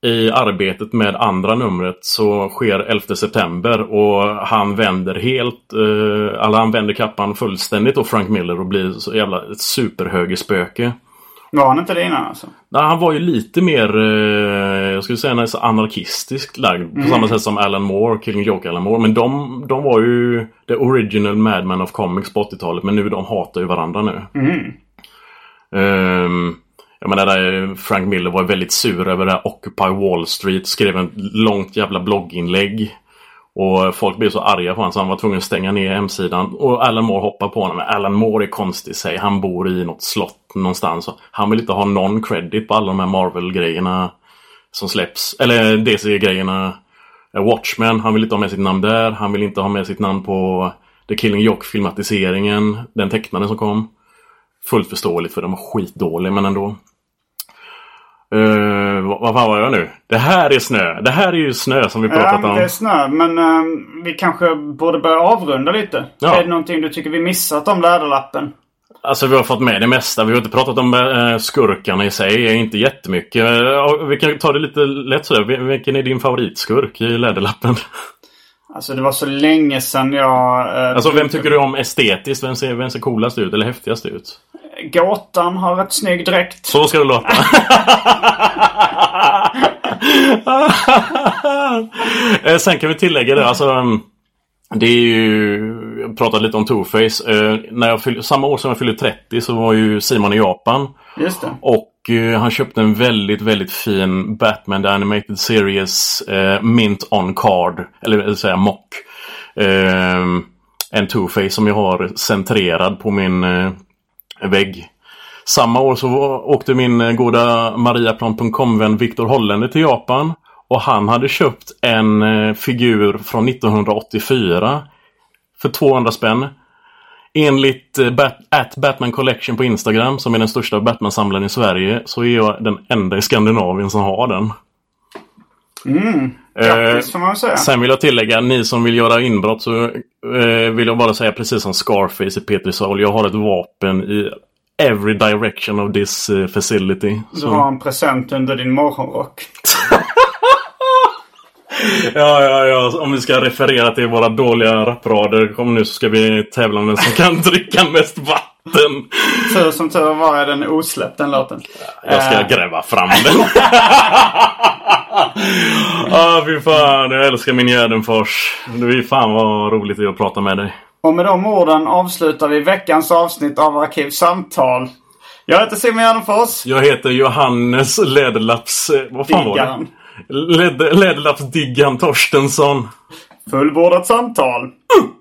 i arbetet med andra numret så sker 11 september och han vänder helt, eh, han vänder kappan fullständigt och Frank Miller och blir så jävla ett superhögerspöke. Var han inte det innan alltså? Nej, han var ju lite mer, eh, jag skulle säga nästan anarkistiskt lagd. På samma sätt som Alan Moore, Killing Joke Alan Moore. Men de, de var ju the original Madman of Comics på 80-talet. Men nu de hatar ju varandra nu. Ehm, jag menar, där Frank Miller var väldigt sur över det här Occupy Wall Street. Skrev en långt jävla blogginlägg. Och folk blev så arga på honom så han var tvungen att stänga ner hemsidan. Och Alan Moore hoppar på honom. Men Alan Moore är konstig sig. Han bor i något slott någonstans. Han vill inte ha någon credit på alla de här Marvel-grejerna som släpps. Eller DC-grejerna. Eh, Watchmen, han vill inte ha med sitt namn där. Han vill inte ha med sitt namn på The Killing Joke-filmatiseringen. Den tecknade som kom. Fullt förståeligt för den var skitdålig men ändå. Uh, vad, fan var jag nu? Det här är snö. Det här är ju snö som vi pratat Ja, om. det är snö. Men eh, vi kanske borde börja avrunda lite. Ja. Är det någonting du tycker vi missat om Läderlappen? Alltså vi har fått med det mesta. Vi har inte pratat om eh, skurkarna i sig. Inte jättemycket. Ja, vi kan ta det lite lätt sådär. Vil- Vilken är din favoritskurk i Läderlappen? Alltså det var så länge sedan jag... eh, Alltså vem tycker du om estetiskt? Vem ser, vem ser coolast ut eller häftigast ut? Gåtan har rätt snygg dräkt. Så ska det låta. Eh, Sen kan vi tillägga det. Alltså, mm, det är ju... Jag pratade lite om Two-Face. Eh, när jag fyll, samma år som jag fyllde 30 så var ju Simon i Japan. Just det. Och eh, han köpte en väldigt, väldigt fin Batman The Animated Series eh, Mint on Card. Eller det vill säga mock. Eh, en Two-Face som jag har centrerad på min eh, vägg. Samma år så var- åkte min eh, goda Mariaplan.com-vän Viktor Holländer till Japan. Och han hade köpt en eh, figur från 1984 för 200 spänn. Enligt eh, Bat at Batman Collection på Instagram, som är den största Batman-samlaren i Sverige, så är jag den enda i Skandinavien som har den. Grattis får man väl säga. Sen vill jag tillägga, ni som vill göra inbrott så eh, vill jag bara säga precis som Scarface i Petri Saul. Jag har ett vapen i every direction of this eh, facility. Du Så- har en present under din morgonrock. Ja, ja, ja. Om vi ska referera till våra dåliga rapprader kom nu så ska vi tävla om vem som kan dricka mest vatten. Tur som tur var är den osläppt den låten. Jag ska Eh, gräva fram den. ah, fy fan. Jag älskar min Gärdenfors. Är fan vad roligt det är att prata med dig. Och med de orden avslutar vi veckans avsnitt av Arkivsamtal. Jag heter Simon Gärdenfors. Jag heter Johannes Läderlapps... eh, Vad fan var Diggaren. det? Läder, Läderlappsdiggan Torstensson. Fullbordat samtal. Ever